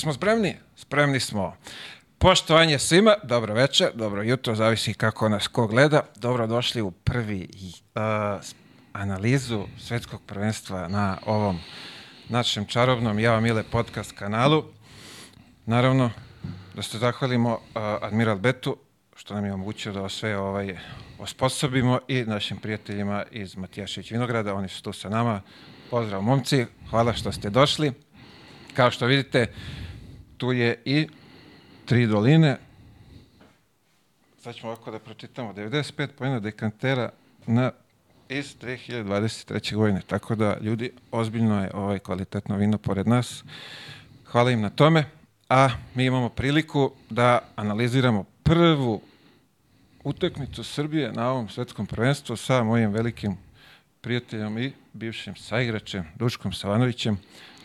Jesmo spremni? Spremni smo. Poštovanje svima, dobro večer, dobro jutro, zavisi kako nas ko gleda. Dobro došli u prvi uh, analizu svetskog prvenstva na ovom našem čarobnom Java Mile podcast kanalu. Naravno, da se zahvalimo uh, Admiral Betu što nam je omogućio da sve ovaj osposobimo i našim prijateljima iz Matijašić Vinograda, oni su tu sa nama. Pozdrav momci, hvala što ste došli. Kao što vidite, uh, tu je i Tri doline. Sad ćemo ovako da pročitamo. 95 pojena dekantera na iz 2023. godine. Tako da, ljudi, ozbiljno je ovaj kvalitetno vino pored nas. Hvala im na tome. A mi imamo priliku da analiziramo prvu utakmicu Srbije na ovom svetskom prvenstvu sa mojim velikim prijateljom i bivšim saigračem Duškom Savanovićem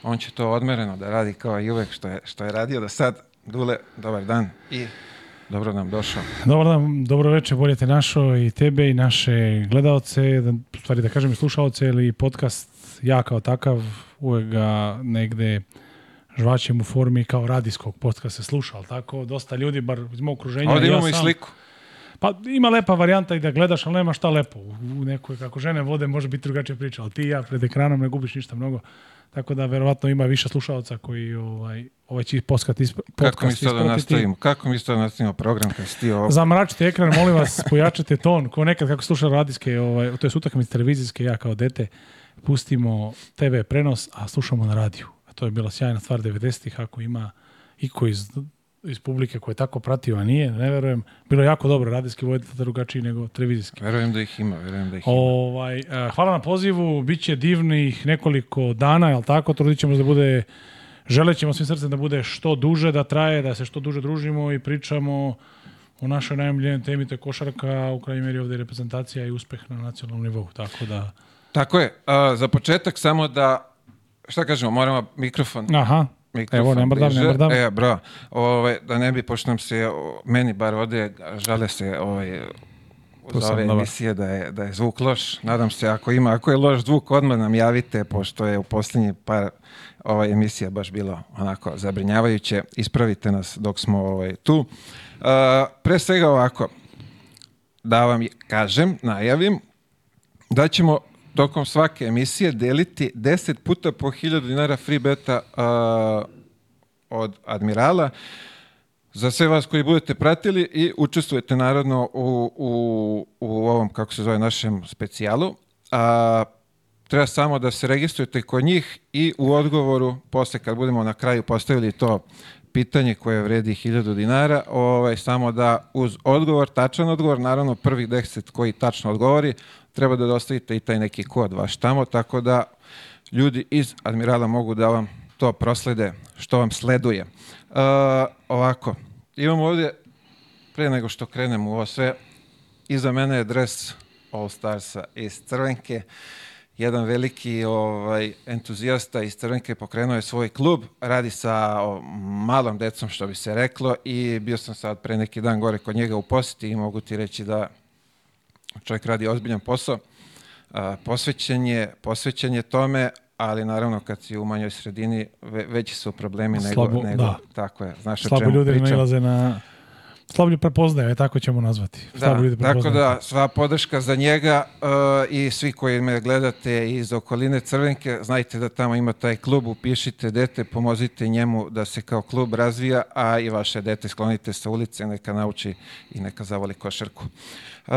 on će to odmereno da radi kao i uvek što je, što je radio do sad. Dule, dobar dan i dobro nam došao. Dobar dan, dobro veče, bolje te našo i tebe i naše gledaoce, da, stvari da kažem i slušaoce, ili podcast ja kao takav uvek ga negde žvaćem u formi kao radijskog podcasta se sluša, ali tako dosta ljudi, bar iz mog okruženja. Ovdje imamo ja sam, i sliku. Pa ima lepa varijanta i da gledaš, ali nema šta lepo. U nekoj, kako žene vode, može biti drugačija priča, ali ti i ja pred ekranom ne gubiš ništa mnogo. Tako da verovatno ima više slušalaca koji ovaj ovaj će podcast podcast Kako mi sad da nastavimo? Kako mi sad da nastavimo program kad si ti ovo? Zamračite ekran, molim vas, pojačajte ton. Ko nekad kako sluša radijske, ovaj, to je utakmice televizijske, ja kao dete pustimo TV prenos, a slušamo na radiju. A to je bila sjajna stvar 90-ih, ako ima i koji iz iz publike koja je tako pratio, a nije, ne verujem. Bilo je jako dobro, radijski voditelj drugačiji nego televizijski. Verujem da ih ima, verujem da ih ima. Ovaj, e, hvala na pozivu, bit će divnih nekoliko dana, jel tako? Trudit ćemo se da bude, želećemo svim srcem da bude što duže, da traje, da se što duže družimo i pričamo o našoj najomljenoj temi, to je košarka, u kraju meri ovde je reprezentacija i uspeh na nacionalnom nivou, tako da... Tako je, a, za početak samo da, šta kažemo, moramo mikrofon. Aha. Mikrofon Evo, nembar mrdam, nembar dam. E, bro, ove, ovaj, da ne bi, pošto nam se, o, meni bar ode, žale se ovaj, za ove emisije da je, da je zvuk loš. Nadam se, ako ima, ako je loš zvuk, odmah nam javite, pošto je u poslednji par ova emisija baš bilo onako zabrinjavajuće. Ispravite nas dok smo ovaj, tu. Uh, pre svega ovako, da vam kažem, najavim, da ćemo tokom svake emisije deliti 10 puta po 1000 dinara free beta uh, od Admirala za sve vas koji budete pratili i učestvujete naravno u, u, u ovom, kako se zove, našem specijalu. A, treba samo da se registrujete kod njih i u odgovoru, posle kad budemo na kraju postavili to pitanje koje vredi 1000 dinara, ovaj, samo da uz odgovor, tačan odgovor, naravno prvih 10 koji tačno odgovori, treba da dostavite i taj neki kod vaš tamo, tako da ljudi iz Admirala mogu da vam to proslede što vam sleduje. E, ovako, imamo ovdje, pre nego što krenem u ovo sve, iza mene je dres All Starsa iz Crvenke. Jedan veliki ovaj, entuzijasta iz Crvenke pokrenuo je svoj klub, radi sa o, malom decom što bi se reklo i bio sam sad pre neki dan gore kod njega u posjeti i mogu ti reći da čovjek radi ozbiljan posao, posvećen je, posvećen je tome, ali naravno kad si u manjoj sredini veći su problemi Slabo, nego, nego da. tako je. Znaš Slabo o čemu ljudi pričam. nalaze na Slablju prepoznaje, tako ćemo nazvati. Da, ljudi tako da, sva podrška za njega uh, i svi koji me gledate iz okoline Crvenke, znajte da tamo ima taj klub, upišite dete, pomozite njemu da se kao klub razvija, a i vaše dete sklonite sa ulice, neka nauči i neka zavoli košarku. Uh,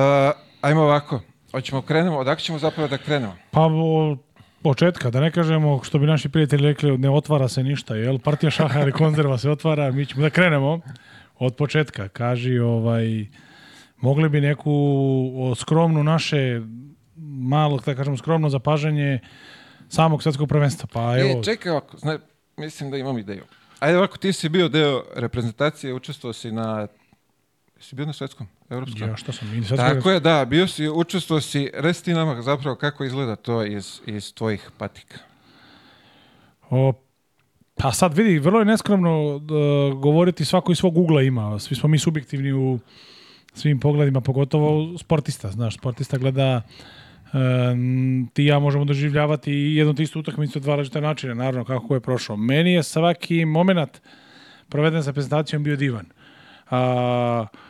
Ajmo ovako, hoćemo krenemo, odakle ćemo zapravo da krenemo? Pa o, početka, da ne kažemo, što bi naši prijatelji rekli, ne otvara se ništa, jel? Partija šaha ili konzerva se otvara, mi ćemo da krenemo od početka. Kaži, ovaj, mogli bi neku skromnu naše, malo, da kažem, skromno zapažanje samog svetskog prvenstva. Pa, e, evo... E, čekaj ovako, zna, mislim da imam ideju. Ajde ovako, ti si bio deo reprezentacije, učestvovao si na... Si bio na svetskom? Evropska. Ja, šta sam ministar. Tako je, da, bio si, učestvo si, reci ti zapravo kako izgleda to iz, iz tvojih patika. O, pa sad vidi, vrlo je neskromno da, govoriti svako iz svog ugla ima. Svi smo mi subjektivni u svim pogledima, pogotovo sportista. Znaš, sportista gleda um, ti ja možemo doživljavati jednu te istu utakmicu dva različita načina, naravno kako je prošlo. Meni je svaki moment proveden sa prezentacijom bio divan. A, uh,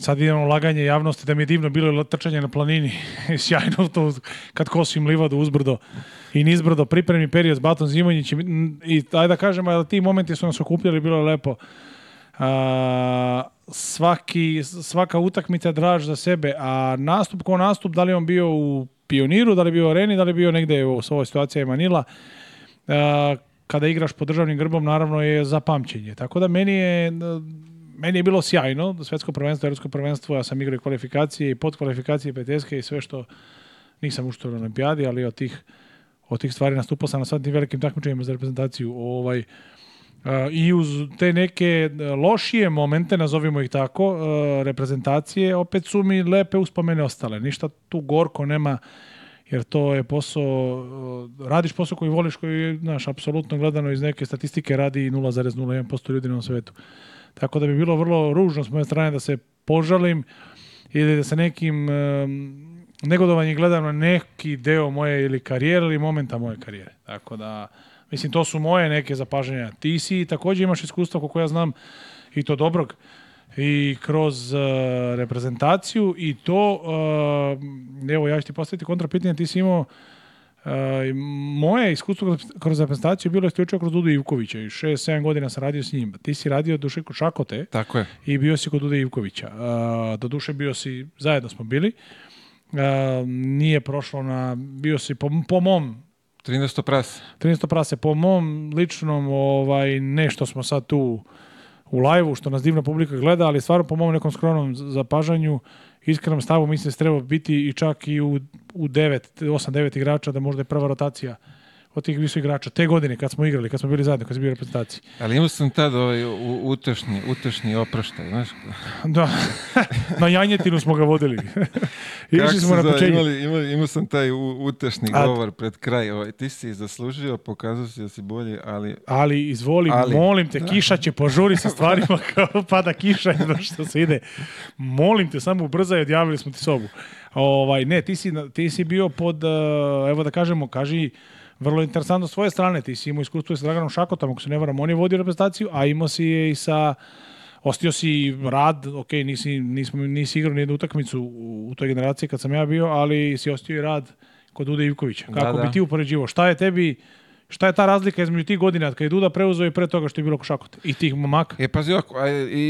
sad vidimo laganje javnosti da mi je divno bilo trčanje na planini i sjajno to kad kosim livadu uzbrdo i nizbrdo pripremni period s Batom Zimonjićem i ajde da kažem da ti momenti su nas okupljali bilo je lepo a, svaki, svaka utakmica draž za sebe a nastup ko nastup da li on bio u pioniru, da li bio u areni da li bio negde u svojoj situaciji Manila a, kada igraš pod državnim grbom naravno je za pamćenje tako da meni je meni je bilo sjajno, svetsko prvenstvo, evropsko prvenstvo, ja sam igrao i kvalifikacije i podkvalifikacije peteske i sve što nisam uštao na olimpijadi, ali od tih, od tih stvari nastupao sam na sva tim velikim takmičenjima za reprezentaciju. Ovaj, e, I uz te neke lošije momente, nazovimo ih tako, e, reprezentacije, opet su mi lepe uspomene ostale. Ništa tu gorko nema, jer to je posao, e, radiš posao koji voliš, koji, znaš, apsolutno gledano iz neke statistike radi 0,01% ljudi na svetu. Tako da bi bilo vrlo ružno s moje strane da se požalim ili da se nekim um, negodovanjem gledam na neki deo moje ili karijere ili momenta moje karijere. Tako da, mislim, to su moje neke zapaženja. Ti si takođe imaš iskustva koliko ja znam i to dobrog i kroz uh, reprezentaciju i to, uh, evo ja ću ti postaviti kontrapitanje, ti si imao uh, moje iskustvo kroz reprezentaciju bilo je isključivo kroz Dudu Ivkovića i 6-7 godina sam radio s njim. Ti si radio duše kod Šakote Tako je. i bio si kod Dude Ivkovića. Doduše bio si, zajedno smo bili. Nije prošlo na, bio si po, po mom 13. prase. 13. prase. Po mom ličnom, ovaj, nešto smo sad tu u lajvu, što nas divna publika gleda, ali stvarno po mom nekom skromnom zapažanju, iskrenom stavu mislim da treba biti i čak i u, u 9, 8-9 igrača da možda je prva rotacija od tih više igrača. Te godine kad smo igrali, kad smo bili zajedno, kad smo bili u reprezentaciji. Ali imao sam tad ovaj utešni, utešni oproštaj, znaš? da, na janjetinu smo ga vodili. Išli smo na početnje. Imali, imali, imao sam taj utešni A, govor pred kraj. Ovaj, ti si zaslužio, pokazao si da si bolji, ali... Ali, izvoli, ali, molim te, da. kiša će požuri sa stvarima kao pada kiša i što se ide. Molim te, samo ubrzaj, odjavili smo ti sobu. Ovaj, ne, ti si, ti si bio pod, eh, evo da kažemo, kaži, vrlo interesantno s tvoje strane. Ti si imao iskustvo sa Draganom Šakotom, ako se ne varam, on je vodio reprezentaciju, a imao si je i sa... Ostio si rad, ok, nisi, nismo, nisi igrao nijednu utakmicu u, toj generaciji kad sam ja bio, ali si ostio i rad kod Duda Ivkovića. Da, Kako da, bi ti upoređivao? Šta je tebi Šta je ta razlika između tih godina kad je Duda preuzeo i pre toga što je bilo košakot i tih momaka? E, pazi ovako, i,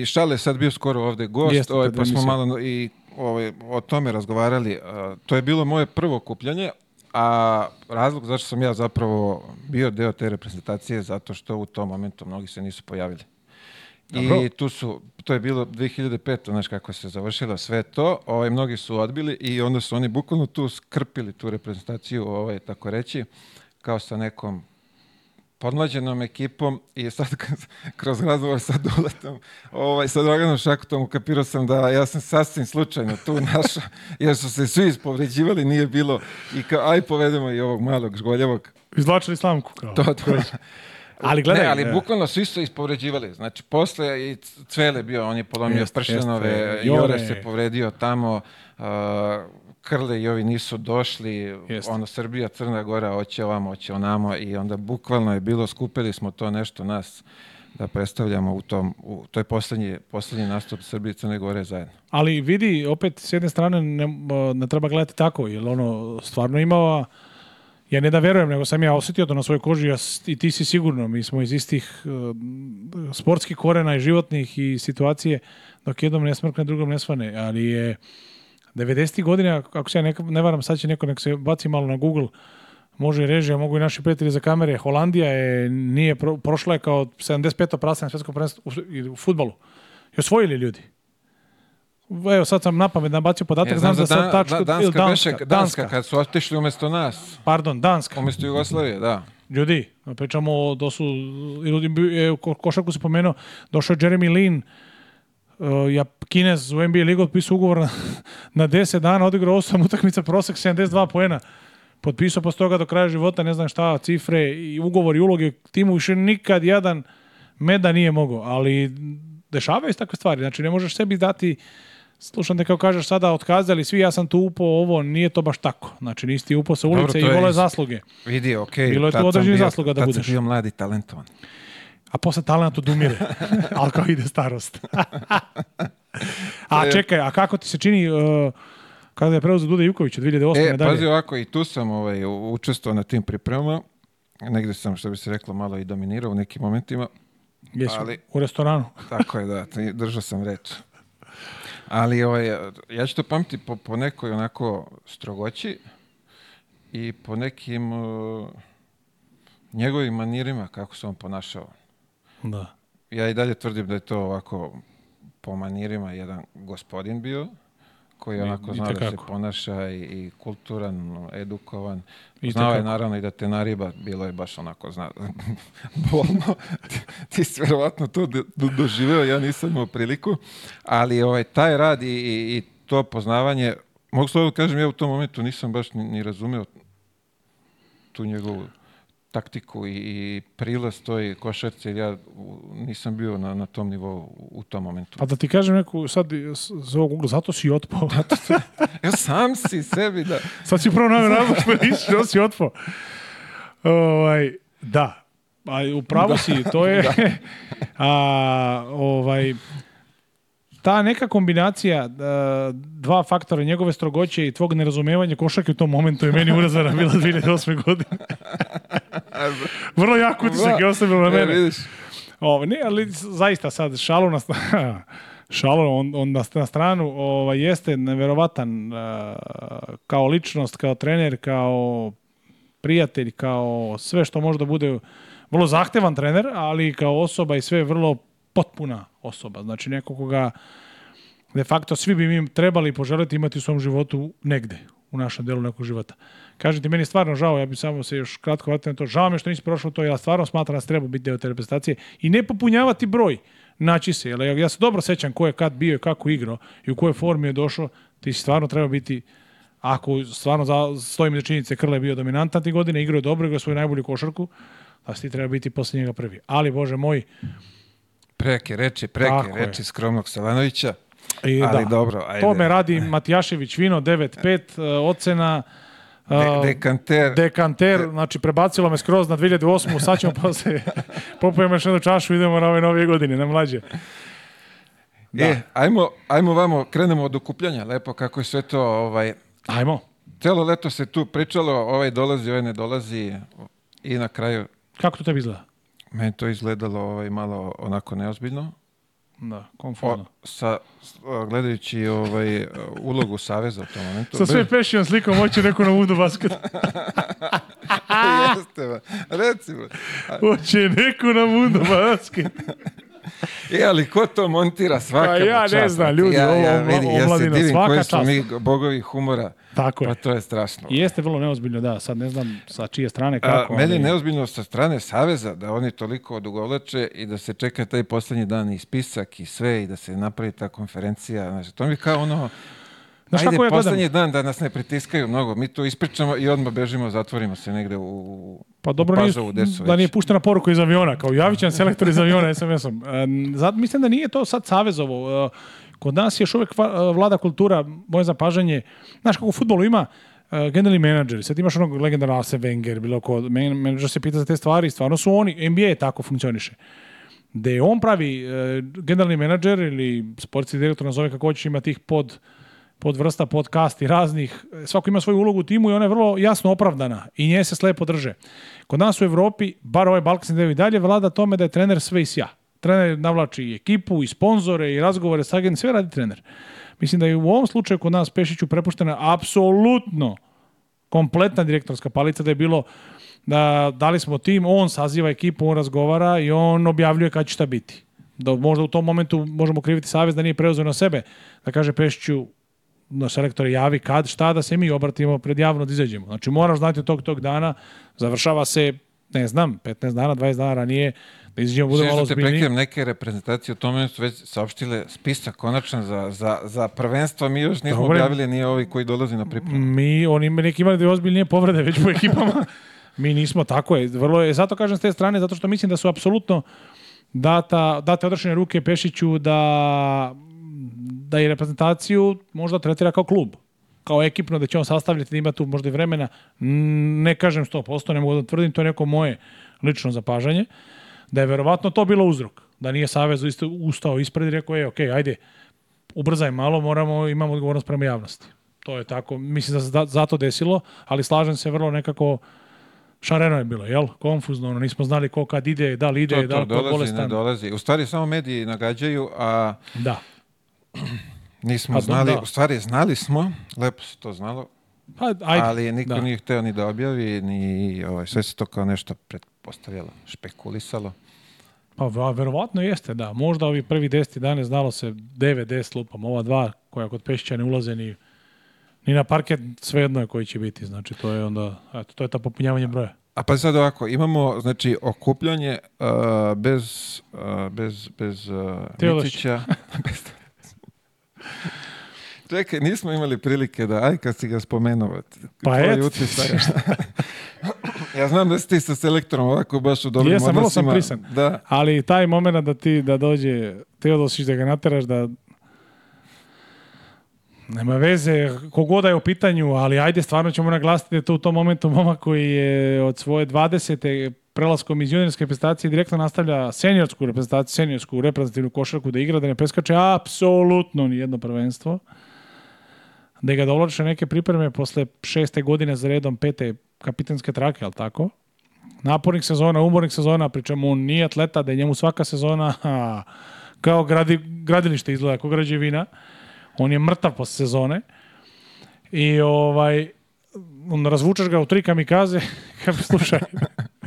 i Šale sad bio skoro ovdje gost, Jeste, ovaj, da, da, pa smo malo i ovaj, o tome razgovarali. Uh, to je bilo moje prvo kupljanje, A razlog zašto sam ja zapravo bio deo te reprezentacije zato što u tom momentu mnogi se nisu pojavili. Dobro. I tu su, to je bilo 2005. znaš kako se završilo sve to, ovaj, mnogi su odbili i onda su oni bukvalno tu skrpili tu reprezentaciju, ovaj, tako reći, kao sa nekom podmlađenom ekipom i sad kroz razgovor sa Duletom, ovaj, sa Draganom Šakutom, ukapirao sam da ja sam sasvim slučajno tu naša, jer su se svi ispovređivali, nije bilo i kao, aj povedemo i ovog malog žgoljevog. Izvlačili slamku kao. To, to. Ali gledaj, ne, ali ne. bukvalno svi su ispovređivali. Znači, posle i Cvele bio, on je polomio jest, pršenove, jest, e, Jore. Jore se povredio tamo, uh, krle i ovi nisu došli, Jeste. ono Srbija, Crna Gora, oće ovamo, oće onamo i onda bukvalno je bilo, skupili smo to nešto nas da predstavljamo u tom, u, to je poslednji, poslednji nastup Srbije i Crne Gore zajedno. Ali vidi, opet, s jedne strane ne, ne treba gledati tako, jer ono stvarno imao, ja ne da verujem, nego sam ja osetio to na svojoj koži ja, i ti si sigurno, mi smo iz istih uh, sportskih korena i životnih i situacije, dok jednom ne smrkne, drugom ne svane, ali je 90. godine, ako se ja ne, ne varam, sad će neko nek se baci malo na Google, može i režija, mogu i naši prijatelji za kamere. Holandija je, nije, pro, prošla je kao 75. prasa na svjetskom prvenstvu u, u futbalu. I osvojili ljudi. Evo, sad sam napamet nabacio podatak, ja, znam, znam da, da, sad tačko... Da, danska, danska, beše, danska, danska, kad su otišli umesto nas. Pardon, Danska. Umesto Jugoslavije, da. Ljudi, pričamo da su... Ljudi, e, košarku se pomenuo, došao Jeremy Lin, uh, ja, Kinez u NBA ligu otpisao ugovor na, na 10 dana, odigrao 8 utakmica, prosek 72 poena. Potpisao posle toga do kraja života, ne znam šta, cifre i ugovor i uloge timu više nikad jedan meda nije mogao, ali dešavaju se takve stvari. Znači ne možeš sebi dati Slušam te kao kažeš sada otkazali svi, ja sam tu upao ovo, nije to baš tako. Znači nisi ti upao sa ulice Dobro, i vole iz... zasluge. Vidi, okej. Okay, Bilo je tu određenih zasluga da budeš. Tad sam bio mladi talentovan. A posle talent odumire, ali kao ide starost. a e, čekaj, a kako ti se čini... Uh, kada je preuzeo Duda Juković od 2008. E, dalje. pazi ovako, i tu sam ovaj, učestvovao na tim pripremama. Negde sam, što bi se reklo, malo i dominirao u nekim momentima. Jesu, ali, u restoranu. Tako je, da, držao sam reč. Ali ovaj, ja ću to pamtiti po, po nekoj onako strogoći i po nekim uh, njegovim manirima kako se on ponašao. Da. Ja i dalje tvrdim da je to ovako po manirima jedan gospodin bio, koji onako zna da se ponaša i, i kulturan, edukovan. I Znao je naravno i da te nariba, bilo je baš onako, zna, bolno. ti, ti si verovatno to do, doživeo, ja nisam imao priliku, ali ovaj, taj rad i, i, i to poznavanje, mogu slobodno kažem, ja u tom momentu nisam baš ni, ni razumeo tu njegovu taktiku i, i prilaz toj košarci, jer ja nisam bio na, na tom nivou u tom momentu. Pa da ti kažem neku, sad za ovog ugla, zato si otpao. Zato da, se, da, da. ja sam si sebi, da. sad si prvo navio razlog što pa nisi, da si otpao. Ovaj, da, a upravo da. si, to je... da. a, ovaj, ta neka kombinacija e, dva faktora njegove strogoće i tvog nerazumevanja košake u tom momentu je meni urazara bila 2008. godine. Vrlo jako utisak da. je ostavilo na e, mene. vidiš. Ovo, ne, ali zaista sad šalu na, šalo on, on na, na stranu ovaj, jeste neverovatan e, kao ličnost, kao trener, kao prijatelj, kao sve što može da bude vrlo zahtevan trener, ali kao osoba i sve vrlo potpuna osoba. Znači neko koga de facto svi bi mi trebali poželjeti imati u svom životu negde, u našem delu nekog života. Kažete, meni je stvarno žao, ja bih samo se još kratko vratio na to, žao mi je što nisi prošao to, ja stvarno smatram da treba biti deo te reprezentacije i ne popunjavati broj, naći se, jer ja se dobro sećam ko je kad bio i kako igrao i u kojoj formi je došao, ti stvarno treba biti ako stvarno za, stojim za činjenice Krle je bio dominantan ti godine, igrao je dobro, igrao svoju najbolju košarku, a da ti treba biti posle prvi. Ali, Bože moj, Preke reči, preke Tako reči je. skromnog Stevanovića. I, ali da. dobro, ajde. To me radi Matijašević Vino, 95 e. e, ocena... De, e, dekanter. Dekanter, znači prebacilo me skroz na 2008. Sad ćemo posle, popujemo još jednu čašu, idemo na ove nove godine, na mlađe. Da. E, ajmo, ajmo vamo, krenemo od okupljanja, lepo, kako je sve to, ovaj... Ajmo. Celo leto se tu pričalo, ovaj dolazi, ovaj ne dolazi, i na kraju... Kako to tebi izgleda? Meni to izgledalo ovaj, malo onako neozbiljno. Da, konfuzno. sa, gledajući ovaj, ulogu Saveza u tom momentu. Sa sve pešijom slikom hoće neko na vudu basket. Jeste, ba. Recimo. Hoće neko na vudu basket. je, ali ko to montira svaka Pa ja ne znam, ljudi, ja, ovo ja, vidi, ja se divim koji su mi bogovi humora. Tako pa je. Pa to je strašno. I jeste vrlo neozbiljno, da, sad ne znam sa čije strane kako. A, meni je neozbiljno sa strane Saveza da oni toliko odugovlače i da se čeka taj poslednji dan i spisak i sve i da se napravi ta konferencija. Znači, to mi kao ono, Znaš Ajde, kako ja poslednji dan da nas ne pritiskaju mnogo. Mi to ispričamo i odmah bežimo, zatvorimo se negde u Pa dobro, u Pazovu, nije, da nije puštena poruka iz aviona, kao javit će nam selektor iz aviona SMS-om. E, mislim da nije to sad savezovo. E, kod nas još uvek e, vlada kultura, moje zapažanje. Znaš kako u futbolu ima, uh, generalni menadžeri, sad imaš onog legendara Arsene Wenger, bilo ko, men, menadžer se pita za te stvari, stvarno su oni, NBA tako funkcioniše. Da je on pravi uh, generalni menadžer ili sportski direktor, nazove kako hoćeš, ima tih pod podvrsta podcasti raznih, svako ima svoju ulogu u timu i ona je vrlo jasno opravdana i nje se slepo drže. Kod nas u Evropi, bar ovaj Balkanski devi dalje, vlada tome da je trener sve i sja. Trener navlači i ekipu, i sponzore, i razgovore sa agent, sve radi trener. Mislim da je u ovom slučaju kod nas Pešiću prepuštena apsolutno kompletna direktorska palica da je bilo da dali smo tim, on saziva ekipu, on razgovara i on objavljuje kad će šta biti. Da možda u tom momentu možemo kriviti savez da nije preuzeo na sebe, da kaže Pešiću na selektore javi kad, šta da se mi obratimo pred javno da izađemo. Znači moraš znati tog tog dana, završava se ne znam, 15 dana, 20 dana ranije, da izađemo bude malo ozbiljniji. prekidam neke reprezentacije o tome su već saopštile spisak konačan za, za, za prvenstvo, mi još nismo Dobre. objavili, nije ovi koji dolazi na pripremu. Mi, oni neki imali dve ozbiljnije povrede već po ekipama. mi nismo, tako je. Vrlo je, zato kažem s te strane, zato što mislim da su apsolutno data, date odrešene ruke Pešiću da da i reprezentaciju možda tretira kao klub kao ekipno da će on sastavljati, da ima tu možda i vremena, ne kažem 100%, ne mogu da tvrdim, to je neko moje lično zapažanje, da je verovatno to bilo uzrok, da nije Savez ustao ispred i rekao, je, ok, ajde, ubrzaj malo, moramo, imamo odgovornost prema javnosti. To je tako, mislim da se zato desilo, ali slažem se vrlo nekako, šareno je bilo, jel? Konfuzno, ono, nismo znali ko kad ide, da li ide, to, to, da li ko dolazi, bolestan. Ne dolazi. U stvari samo mediji nagađaju, a da. Nismo znali, da. u stvari znali smo, lepo se to znalo, pa, ajde, ali niko da. nije hteo ni da objavi, ni ovaj, sve se to kao nešto pretpostavljalo, špekulisalo. Pa verovatno jeste, da. Možda ovi prvi 10 dana znalo se 9-10 lupam, ova dva koja kod Pešća ne ulaze ni, ni na parket, svejedno je koji će biti. Znači, to je onda, eto, to je ta popunjavanje broja. A pa sad ovako, imamo znači okupljanje uh, bez, uh, bez, bez, uh, Mičića, bez Čekaj, nismo imali prilike da, aj kad si ga spomenuo. Pa eto. ja znam da si ti sa selektorom ovako baš u dobrim Jesam, Ja sam vrlo sam prisan. Da. Ali taj moment da ti da dođe Teodosić da ga nateraš da nema veze, kogoda da je u pitanju, ali ajde, stvarno ćemo naglasiti da je to u tom momentu moma koji je od svoje 20 prelaskom iz juniorske reprezentacije direktno nastavlja seniorsku reprezentaciju, seniorsku reprezentativnu košarku da igra, da ne preskače apsolutno ni jedno prvenstvo. Da ga dovlače neke pripreme posle šeste godine za redom pete kapitanske trake, al tako? Napornih sezona, umornih sezona, pričemu on nije atleta, da je njemu svaka sezona ha, kao gradi, gradilište izgleda, kao građevina. On je mrtav posle sezone. I ovaj, on razvučaš ga u tri kamikaze, kaže, slušaj,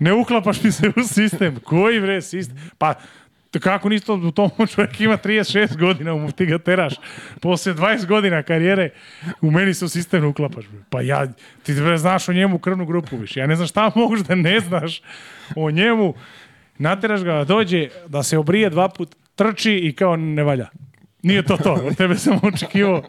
Ne uklapaš mi se u sistem. Koji bre sistem? Pa, kako nisi to, tom čovjek ima 36 godina, mu ti ga teraš. Posle 20 godina karijere, u meni se u sistem ne uklapaš. Bre. Pa ja, ti bre znaš o njemu krvnu grupu više. Ja ne znam šta možeš da ne znaš o njemu. Nateraš ga da dođe, da se obrije dva put, trči i kao ne valja. Nije to to, od tebe sam očekivao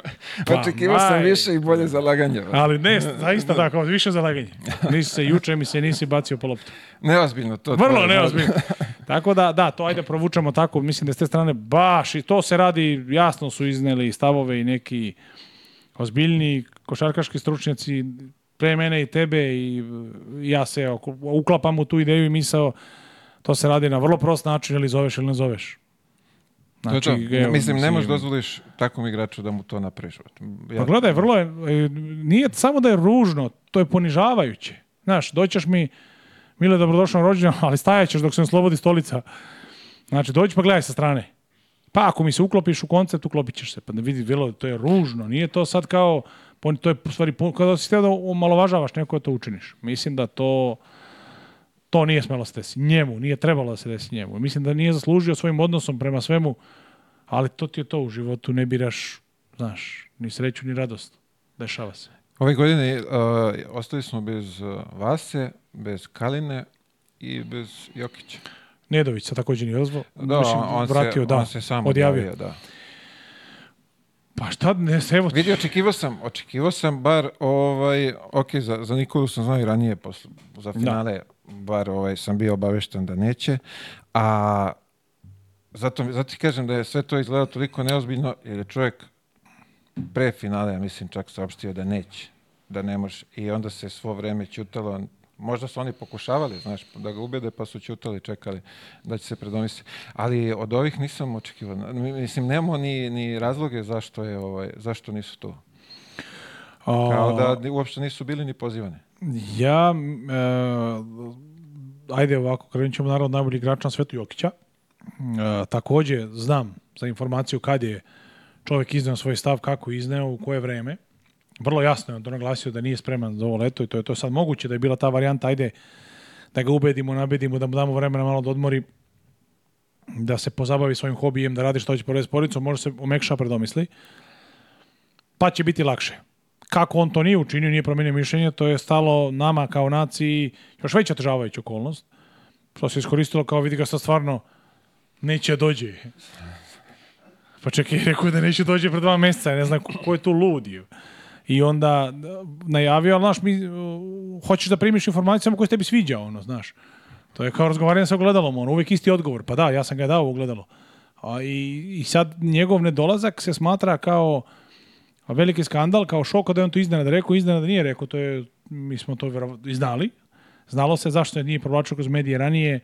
Pa, Očekivao sam više i bolje zalaganje. Pa. Ali ne, zaista da, kao više zalaganje. Nisi se juče mi se nisi bacio po loptu. Neozbiljno to. Vrlo da. neozbiljno. Tako da, da, to ajde provučamo tako, mislim da s te strane baš i to se radi, jasno su izneli stavove i neki ozbiljni košarkaški stručnjaci pre mene i tebe i ja se uklapam u tu ideju i misao to se radi na vrlo prost način ili zoveš ili ne zoveš. Znači, da, da. Mislim, ne možeš dozvoliš takvom igraču da mu to napraviš. Ja... Pa gledaj, vrlo je, e, nije samo da je ružno, to je ponižavajuće. Znaš, doćeš mi, mile dobrodošao rođendan, ali stajaćeš dok se ne slobodi stolica. Znači, dođi pa gledaj sa strane. Pa ako mi se uklopiš u koncept, uklopit ćeš se. Pa da vidi, bilo, to je ružno. Nije to sad kao, to je, stvari, kao da si htio da omalovažavaš neko da to učiniš. Mislim da to To nije smelo se desi njemu, nije trebalo da se desi njemu. Mislim da nije zaslužio svojim odnosom prema svemu, ali to ti je to u životu, ne biraš, znaš, ni sreću, ni radost. Dešava se. Ove godine uh, ostali smo bez uh, Vase, bez Kaline i bez Jokića. Nedović sa takođe nije ozvao. Da, Mislim, on, vratio, se, da, on se sam odjavio. Davio, da. Pa šta ne se evo... Vidi, očekivao sam, očekivao sam bar ovaj, ok, za, za Nikolu sam znao i ranije posle, za finale, da bar ovaj, sam bio obavešten da neće, a zato, zato kažem da je sve to izgledalo toliko neozbiljno, jer je čovjek pre finale, ja mislim, čak saopštio da neće, da ne može. I onda se svo vreme ćutalo, možda su oni pokušavali, znaš, da ga ubede, pa su ćutali, čekali da će se predomisliti. Ali od ovih nisam očekivao. Mislim, nemamo ni, ni razloge zašto, je, ovaj, zašto nisu tu. Kao da uopšte nisu bili ni pozivani. Ja, e, ajde ovako, krenut ćemo naravno najbolji igrač na svetu Jokića. E, takođe, znam za informaciju kad je čovjek izneo svoj stav, kako izneo, u koje vreme. Vrlo jasno je on to da nije spreman za ovo leto i to je to sad moguće da je bila ta varijanta, ajde da ga ubedimo, nabedimo, da mu damo vremena malo da odmori, da se pozabavi svojim hobijem, da radi što hoće pored s porodicom, može se omekša predomisli, pa će biti lakše kako on to nije učinio, nije promenio mišljenje, to je stalo nama kao naciji još veća težavajuća okolnost, što se iskoristilo kao vidi ga sad stvarno neće dođe. Pa čekaj, rekao da neće dođe pre dva meseca, ne znam ko, ko je tu ludio. I onda eh, najavio, ali znaš, mi, uh, hoćeš da primiš informaciju samo koja se tebi sviđa, ono, znaš. To je kao razgovaranje sa ogledalom, ono, uvijek isti odgovor. Pa da, ja sam ga dao ogledalo. A, i, I sad njegov nedolazak se smatra kao veliki skandal, kao šok da je on to iznenada rekao, iznenada nije rekao, to je, mi smo to i znali. Znalo se zašto je nije provlačio kroz medije ranije,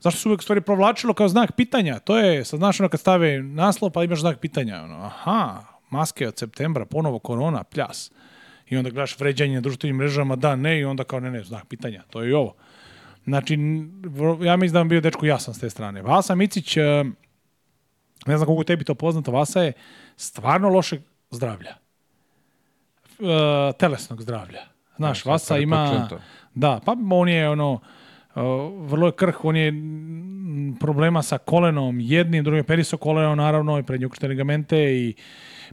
zašto se uvek stvari provlačilo kao znak pitanja, to je, sad znaš ono kad stave naslov pa imaš znak pitanja, ono, aha, maske od septembra, ponovo korona, pljas. I onda gledaš vređanje na društvenim mrežama, da, ne, i onda kao ne, ne, znak pitanja, to je i ovo. Znači, ja mislim da vam bio dečko jasan s te strane. Vasa Micić, eh, ne znam koliko tebi to poznato, Vasa je stvarno loše zdravlja. E, telesnog zdravlja. Znaš, ja, Vasa ima... Da, pa on je ono... E, vrlo je krh, on je problema sa kolenom, jednim, drugim, periso koleno, naravno, i prednjukušte ligamente i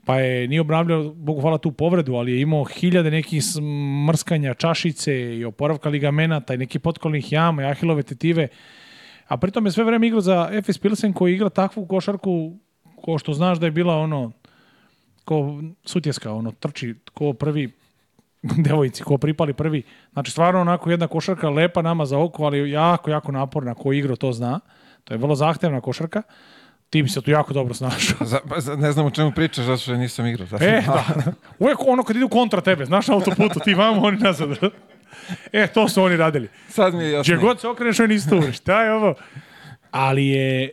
pa je nije obravljao, Bogu hvala, tu povredu, ali je imao hiljade nekih mrskanja čašice i oporavka ligamenata i nekih potkolnih jama i ahilove tetive. A pritom je sve vreme igrao za Efes Pilsen koji igra takvu košarku ko što znaš da je bila ono ko sutjeska, ono, trči, ko prvi, devojci, ko pripali prvi. Znači, stvarno onako jedna košarka lepa nama za oko, ali jako, jako naporna, ko igro to zna. To je vrlo zahtevna košarka. Tim se tu jako dobro snašao. Pa ne znam o čemu pričaš, zato što nisam igrao. Znači. E, da. Uvijek ono kad idu kontra tebe, znaš na autoputu, ti vamo, oni nazad. E, to su oni radili. Sad mi je jasno. Gdje god se okreneš, oni isto Šta je ovo? Ali je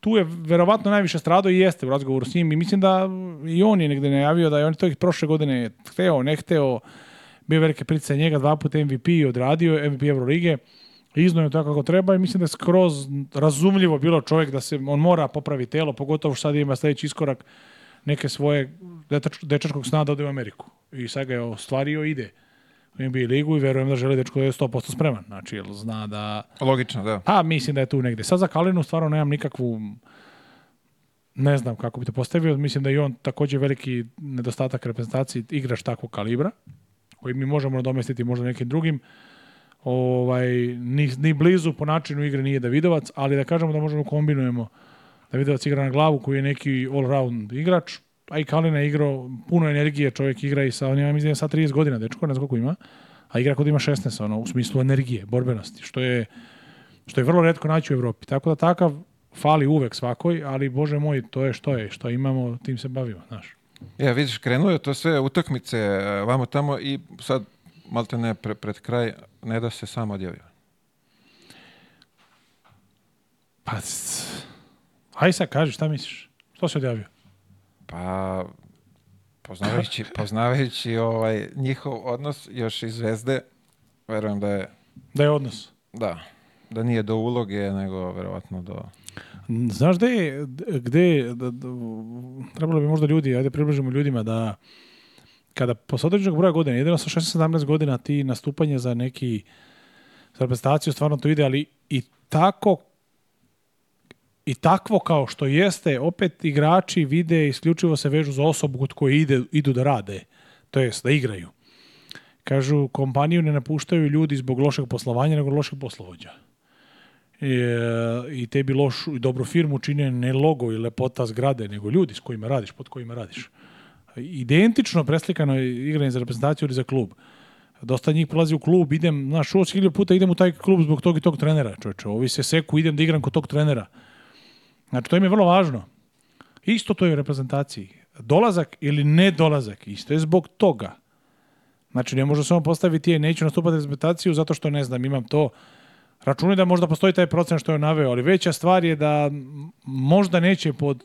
tu je verovatno najviše stradao i jeste u razgovoru s njim i mislim da i on je negde najavio da je on to prošle godine hteo, ne hteo, bio velike price njega, dva puta MVP odradio, MVP Eurolige, iznao je to kako treba i mislim da je skroz razumljivo bilo čovjek da se on mora popravi telo, pogotovo što sad ima sledeći iskorak neke svoje dečačkog sna da ode u Ameriku. I sad ga je ostvario ide. NBA ligu i verujem da želi dečko da je 100% spreman. Znači, jel zna da... Logično, da. Pa, mislim da je tu negde. Sad za Kalinu stvarno nemam nikakvu... Ne znam kako bi to postavio. Mislim da je on takođe veliki nedostatak reprezentaciji igraš takvog kalibra, koji mi možemo nadomestiti možda nekim drugim. Ovaj, ni, ni blizu po načinu igre nije Davidovac, ali da kažemo da možemo kombinujemo Davidovac igra na glavu koji je neki all-round igrač, aj i Kalina igrao puno energije, čovjek igra i sa, on ima, mislim, sa 30 godina, dečko, ne znam koliko ima, a igra kod ima 16, ono, u smislu energije, borbenosti, što je, što je vrlo redko naći u Europi. Tako da takav fali uvek svakoj, ali bože moj, to je što je, što imamo, tim se bavimo, znaš. Ja, e, vidiš, krenuo je to sve utakmice, e, vamo tamo i sad, malte ne, pre, pred kraj, ne da se sam odjavio. Pa, aj sad kaži, šta misliš? Što se odjavio? Pa, poznavajući, poznavajući ovaj, njihov odnos još iz zvezde, verujem da je... Da je odnos. Da, da nije do uloge, nego verovatno do... Znaš gde je, gde je, da, da, trebalo bi možda ljudi, ajde približimo ljudima da kada posle određenog broja godina, jedino sa 16-17 godina ti nastupanje za neki za reprezentaciju stvarno to ide, ali i tako i takvo kao što jeste, opet igrači vide, isključivo se vežu za osobu kod koje ide, idu da rade, to jest da igraju. Kažu, kompaniju ne napuštaju ljudi zbog lošeg poslovanja, nego lošeg poslovođa. I, i tebi lošu i dobru firmu čine ne logo i lepota zgrade, nego ljudi s kojima radiš, pod kojima radiš. Identično preslikano je igranje za reprezentaciju ili za klub. Dosta njih prolazi u klub, idem, znaš, uvijek puta idem u taj klub zbog tog i tog trenera, čovječe. Ovi se seku, idem da igram kod tog trenera Znači, to im je vrlo važno. Isto to je u reprezentaciji. Dolazak ili nedolazak, isto je zbog toga. Znači, ne može samo postaviti je, neću nastupati reprezentaciju zato što, ne znam, imam to. Računaj da možda postoji taj procen što je naveo, ali veća stvar je da možda neće pod,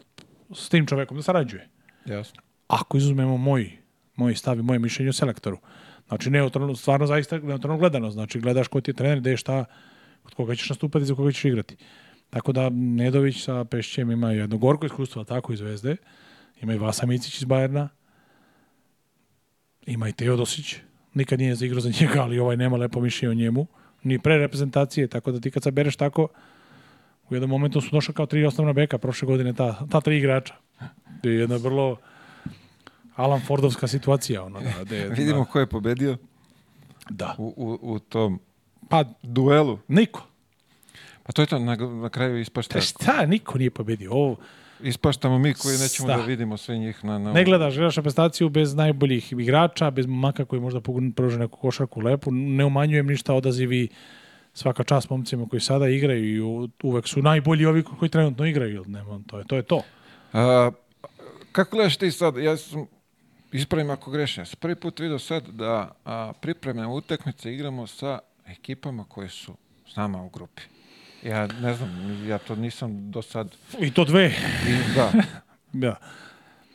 s tim čovekom da sarađuje. Jasno. Ako izuzmemo moj, moj stav i moje mišljenje o selektoru. Znači, neutralno, stvarno zaista neutralno gledano. Znači, gledaš ko ti je trener, gde je šta, kod koga ćeš nastupati, za koga ćeš igrati. Tako da Nedović sa Pešćem ima jedno gorko iskustvo, tako i Zvezde. Ima i Vasa Micić iz Bajerna. Ima i Teodosić. Dosić. Nikad nije igrao za njega, ali ovaj nema lepo mišljenje o njemu. Ni pre reprezentacije, tako da ti kad sabereš tako, u jednom momentu su došli kao tri osnovna beka prošle godine, ta, ta tri igrača. To je jedna vrlo Alan Fordovska situacija. Ono, da, da Vidimo da. ko je pobedio da. U, u, u tom pa, duelu. Niko. Pa to je to, na, na kraju ispašta. Pa šta, niko nije pobedio ovo. Ispaštamo mi koji nećemo Sta. da vidimo sve njih na... na... Ne gledaš, gledaš reprezentaciju bez najboljih igrača, bez momaka koji možda pruže neku košarku lepu. Ne umanjujem ništa odazivi svaka čast momcima koji sada igraju i uvek su najbolji ovi koji trenutno igraju. Nema, to, je, to je to. A, kako gledaš ti sad? Ja sam ispravim ako grešim. Ja sam prvi put vidio sad da a, pripremne utakmice igramo sa ekipama koje su s nama u grupi. Ja ne znam, ja to nisam do sad... I to dve. I, da. da.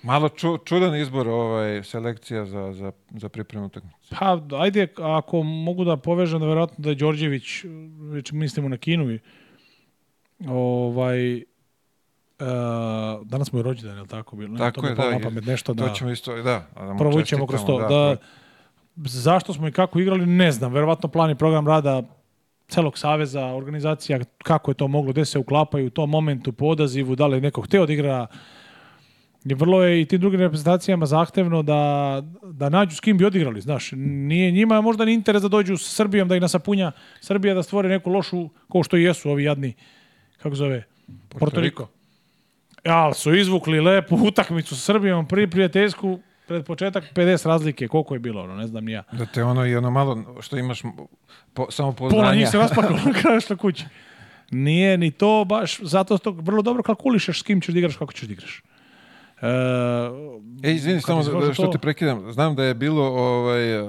Malo ču, čudan izbor ovaj, selekcija za, za, za pripremu utakmice. Pa, ajde, ako mogu da povežem, da verovatno da je Đorđević, već mislimo na Kinu, ovaj, Uh, danas mu je rođendan, je li tako bilo? Tako je, da. Pamet, nešto da, to ćemo isto, da. da Provućemo kroz to. Da, da, zašto smo i kako igrali, ne znam. Verovatno plan i program rada celog saveza, organizacija, kako je to moglo, gde se uklapaju u tom momentu po odazivu, da li je neko hteo da igra, vrlo je i tim drugim reprezentacijama zahtevno da, da nađu s kim bi odigrali, znaš. Nije njima možda ni interes da dođu s Srbijom, da ih nasapunja Srbija, da stvore neku lošu, kao što i jesu ovi jadni, kako zove, Porto Rico. Ja, su izvukli lepu utakmicu sa Srbijom, pri prijateljsku, pred početak 50 razlike, koliko je bilo, ono, ne znam ja. Da te ono i ono malo što imaš po, samo poznanja. Pola njih se raspakalo na kraju što kući. Nije ni to baš, zato to vrlo dobro kalkulišeš s kim ćeš da igraš, kako ćeš da igraš. E, e izvini, samo što to? te prekidam. Znam da je bilo, ovaj, e,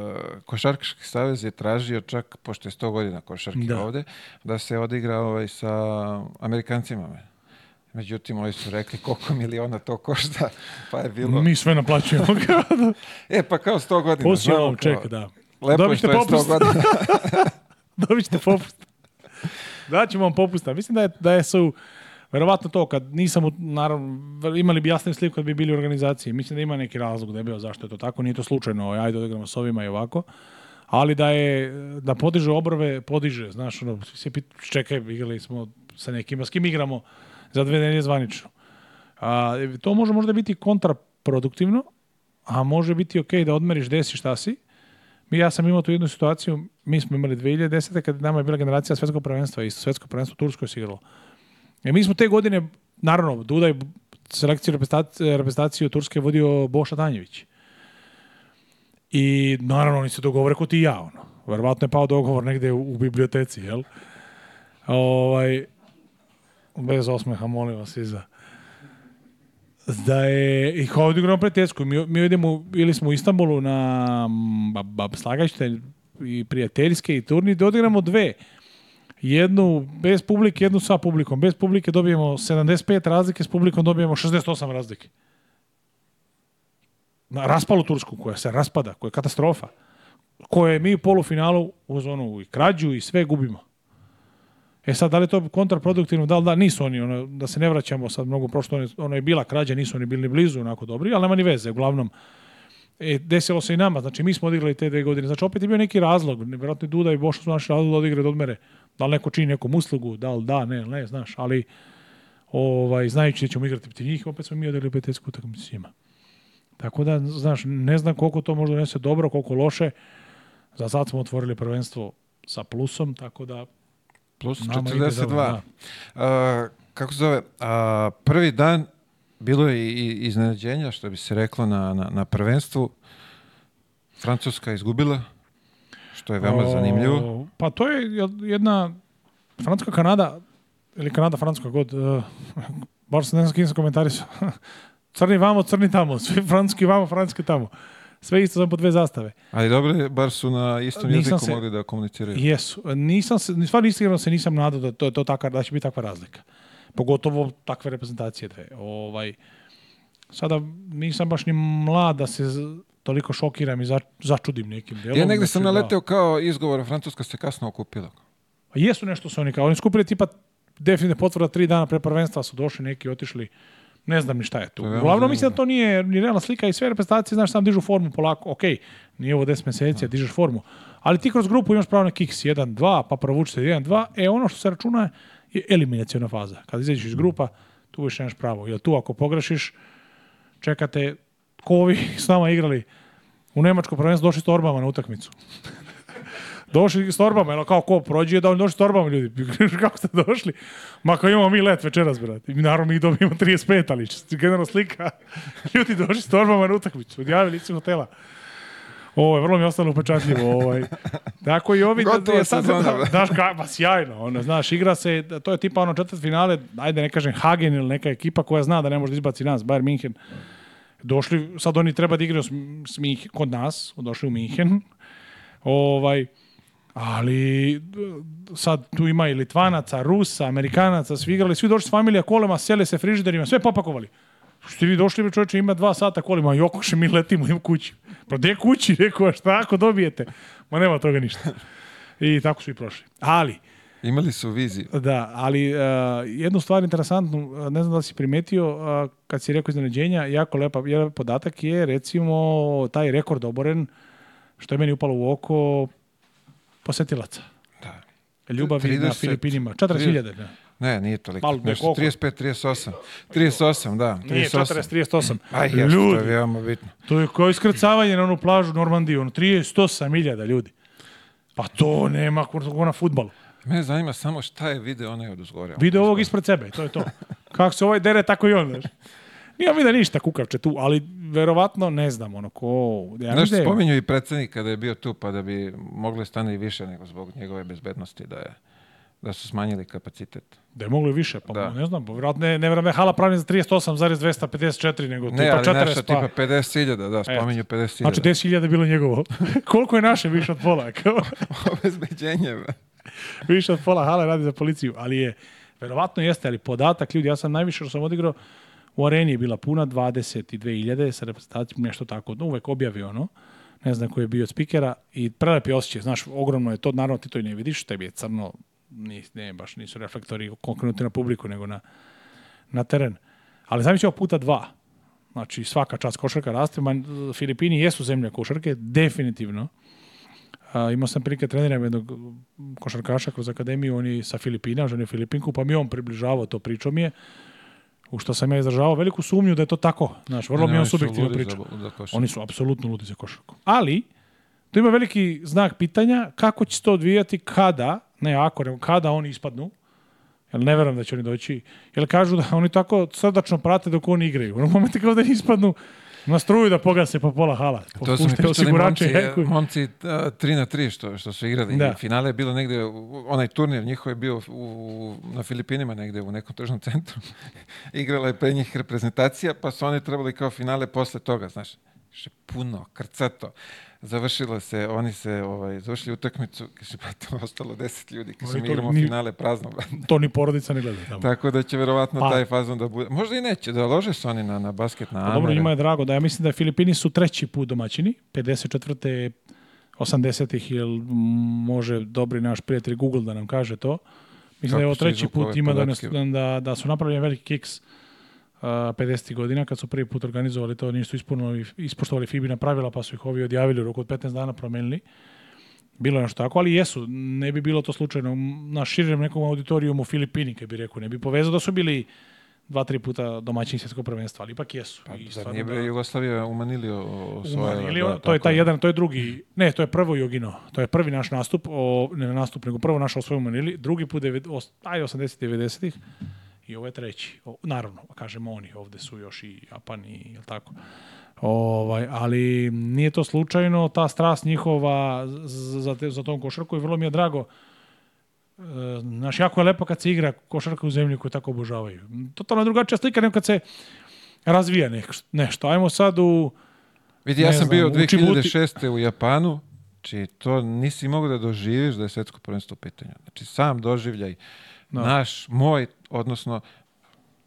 Košarkaški savez je tražio čak, pošto je 100 godina košarke da. ovde, da se odigra ovaj, sa Amerikancima. Međutim, oni su rekli koliko miliona to košta, pa je bilo... Mi sve naplaćujemo gradu. e, pa kao 100 godina. Posio vam čeka, da. Lepo Dobište što je 100 godina. Dobićete popust. Daćemo vam popusta. Mislim da je, da je su... Verovatno to, kad nisam, naravno, imali bi jasniju sliku kad bi bili u organizaciji. Mislim da ima neki razlog da je bio zašto je to tako. Nije to slučajno, ovaj, ajde odigramo da s ovima i ovako. Ali da je, da podiže obrve, podiže. Znaš, ono, svi se čekaj, igrali smo sa nekima s kim igramo za dve nedelje zvanično. A, to može možda biti kontraproduktivno, a može biti ok da odmeriš gde si, šta si. Mi, ja sam imao tu jednu situaciju, mi smo imali 2010. kada nama je bila generacija svetskog prvenstva, isto svetsko prvenstvo Turskoj se igralo. E, mi smo te godine, naravno, Dudaj je selekciju reprezentaciju Turske vodio Boša Danjević. I naravno oni se dogovore ko i ja, ono. Verovatno je pao dogovor negde u, u biblioteci, jel? Ovaj, bez osmeha, molim vas, iza. Da je, i kao ovdje igramo mi, mi idemo, ili smo u Istanbulu na ba, ba, slagašte i prijateljske i turni, da odigramo dve. Jednu bez publike, jednu sa publikom. Bez publike dobijemo 75 razlike, s publikom dobijemo 68 razlike. Na raspalu Tursku koja se raspada, koja je katastrofa. je mi u polufinalu uz onu i krađu i sve gubimo. E sad, da li je to kontraproduktivno? Da li da? Nisu oni, ono, da se ne vraćamo sad mnogo prošlo, ono, je bila krađa, nisu oni bili blizu onako dobri, ali nema ni veze, uglavnom. E, desilo se i nama, znači mi smo odigrali te dve godine. Znači opet je bio neki razlog, nevjerojatno Duda i Boša su naši razlog da odigre do odmere. Da li neko čini nekom uslugu, da li da, ne, ne, znaš, ali ovaj, znajući da ćemo igrati protiv njih, opet smo mi odigrali petetsku utakmicu s njima. Tako da, znaš, ne znam koliko to možda donese dobro, koliko loše. Za sad smo otvorili prvenstvo sa plusom, tako da Plus Nama 42. Da. A, kako se zove, a, prvi dan bilo je i iznenađenja, što bi se reklo na, na, na prvenstvu. Francuska izgubila, što je veoma zanimljivo. Pa to je jedna Francuska Kanada, ili Kanada Francuska god, uh, e, baš se ne znam kim se Crni vamo, crni tamo, svi francuski vamo, francuski tamo sve isto samo po dve zastave. Ali dobro, bar su na istom jeziku se, mogli da komuniciraju. Jesu. Nisam se, stvarno iskreno se nisam nadao da, to, to taka, da će biti takva razlika. Pogotovo takve reprezentacije dve. Ovaj, sada nisam baš ni mlad da se toliko šokiram i za, začudim nekim delom. Ja negdje znači sam da- naleteo da. kao izgovor, Francuska se kasno okupila. A pa jesu nešto su oni kao, oni skupili tipa definitivne potvrda tri dana pre prvenstva su došli neki, otišli Ne znam ni šta je tu. Uglavnom mislim da to nije ni realna slika i sve reprezentacije, znaš, sam dižu formu polako. Ok, nije ovo 10 meseci, da. dižeš formu. Ali ti kroz grupu imaš pravo na kiks 1-2, pa provuči se 1-2. E, ono što se računa je eliminacijona faza. Kad izađeš iz mm. grupa, tu više nemaš pravo. Jer tu ako pogrešiš, čekate ko ovi s nama igrali u Nemačko prvenstvo došli s torbama na utakmicu došli s torbama, ono kao ko prođe, da oni došli s torbama ljudi, kako ste došli? Ma kao imamo mi let večeras, brate. Naravno mi dobijemo 35, ali generalno slika. ljudi došli s torbama na utakmicu, odjavili se hotela. Ovo je vrlo mi je ostalo upečatljivo. Ovaj. Tako i ovi... Gotovo e, da, sad, da, daš, ka, ba, sjajno. Ono, znaš, igra se, to je tipa ono četvrt finale, ajde ne kažem Hagen ili neka ekipa koja zna da ne može da izbaci nas, Bayern Minhen. Došli, sad oni treba da igraju s, s kod nas, došli u Minhen. Ovaj, Ali sad tu ima i Litvanaca, Rusa, Amerikanaca, svi igrali, svi došli s familija kolema, sjeli se frižiderima, sve popakovali. Što vi došli, bi čovječe, ima dva sata kolima, jokoše, mi letimo im kući. Pa gdje kući, rekao, a šta ako dobijete? Ma nema toga ništa. I tako su i prošli. Ali... Imali su viziju. Da, ali uh, jednu stvar interesantnu, e, ne znam da si primetio, uh, kad si rekao iznenađenja, jako lepa, jedan podatak je, recimo, taj rekord oboren, što je meni upalo u oko, posetilaca. Da. Ljubavi 30, na Filipinima. 40.000. Da. Ne, nije toliko. Malo, Nešto, 35, 38. 38, da. 38. Nije 40, 38. Aj, ja, ljudi, to je veoma bitno. To je kao iskrcavanje na onu plažu Normandiju. Ono, 38 miljada ljudi. Pa to nema kako na futbalu. Mene zanima samo šta je video onaj od uzgore. Video ovog ispred sebe, to je to. Kako se ovaj dere, tako i on, znaš. Nije mi da ništa kukavče tu, ali verovatno ne znam ono ko... Ja Znaš, da spominju i predsednik kada je bio tu, pa da bi mogli stane i više nego zbog njegove bezbednosti da je da su smanjili kapacitet. Da je mogli više, pa da. ne znam, pa vjerojatno ne, ne vjerujem da hala pravljena za 38,254 nego ne, tipa 40. Ne, ali nešto pa... tipa 50.000, da, spominju 50.000. Znači 10.000 bilo njegovo. Koliko je naše više od pola? Obezbeđenje, Više od pola hala radi za policiju, ali je, verovatno jeste, ali podatak, ljudi, ja sam najviše što sam odigrao, U areni je bila puna 22.000 sa reprezentacijom, nešto tako, no, uvek objavio ono, ne znam koji je bio od spikera i prelep je osjećaj, znaš, ogromno je to, naravno ti to i ne vidiš, tebi je crno, ni, ne, baš nisu reflektori konkretno na publiku, nego na, na teren. Ali znam ćemo puta dva, znači svaka čast košarka raste, man, Filipini jesu zemlja košarke, definitivno, A, imao sam prilike treniranja jednog košarkaša kroz akademiju, on je sa Filipina, žene Filipinku, pa mi on približavao to pričao mi je u što sam ja izražavao veliku sumnju da je to tako. Znaš, vrlo ne, mi je on subjektivno priča. Za, za oni su apsolutno ludi za košarku. Ali, to ima veliki znak pitanja kako će se to odvijati kada, ne ako, nego kada oni ispadnu, jer ne verujem da će oni doći, jer kažu da oni tako srdačno prate dok oni igraju. U momentu kao oni da ispadnu, Na struju da pogase po pola hala. To su mi pričali momci, momci 3 e, na 3 što, što su igrali. Da. Finale je bilo negde, onaj turnir njihov je bio u, na Filipinima negde u nekom tržnom centru. Igrala je pre njih reprezentacija, pa su oni trebali kao finale posle toga, znaš. Še puno, krcato završilo se, oni se ovaj, završili utakmicu, kaže, pa to ostalo deset ljudi, kaže, mi igramo ni, finale prazno. to ni porodica ne gleda tamo. Tako da će verovatno pa, taj fazon da bude, možda i neće, da lože se oni na, na basket, na pa, Dobro, njima je drago, da ja mislim da Filipini su treći put domaćini, 54. 80-ih, jer može dobri naš prijatelj Google da nam kaže to. Mislim Kako da je ovo treći put ima da, nas, da, da su napravljeni veliki kiks. Uh, 50. godina kad su prvi put organizovali to, nisu ispunili, ispoštovali Fibina pravila pa su ih ovi odjavili u roku od 15 dana promenili. Bilo je nešto tako, ali jesu, ne bi bilo to slučajno na širem nekom auditorijumu Filipini, kad bi rekao, ne bi povezao da su bili dva, tri puta domaćin svjetskog prvenstva, ali ipak jesu. Pa, I zar nije da- bio Jugoslavija u Manilio osvojila? Manilio, da, to je taj jedan, to je drugi, ne, to je prvo Jogino, to je prvi naš nastup, o, ne nastup, nego prvo naš osvoj u Manili, drugi put, devet, os, aj 80-90-ih, I ovo je treći. O, naravno, kažemo oni, ovde su još i Japan i jel tako. Ovaj, ali nije to slučajno, ta strast njihova za, te, za tom košarku i vrlo mi je drago. E, znaš, jako je lepo kad se igra košarka u zemlji koju tako obožavaju. Totalno drugačija slika nego kad se razvija nešto. nešto. Ajmo sad u... Vidi, ja sam znam, bio 2006. u Japanu, znači to nisi mogao da doživiš da je svetsko prvenstvo u pitanju. Znači sam doživljaj. Uh, no. Da. naš, moj, odnosno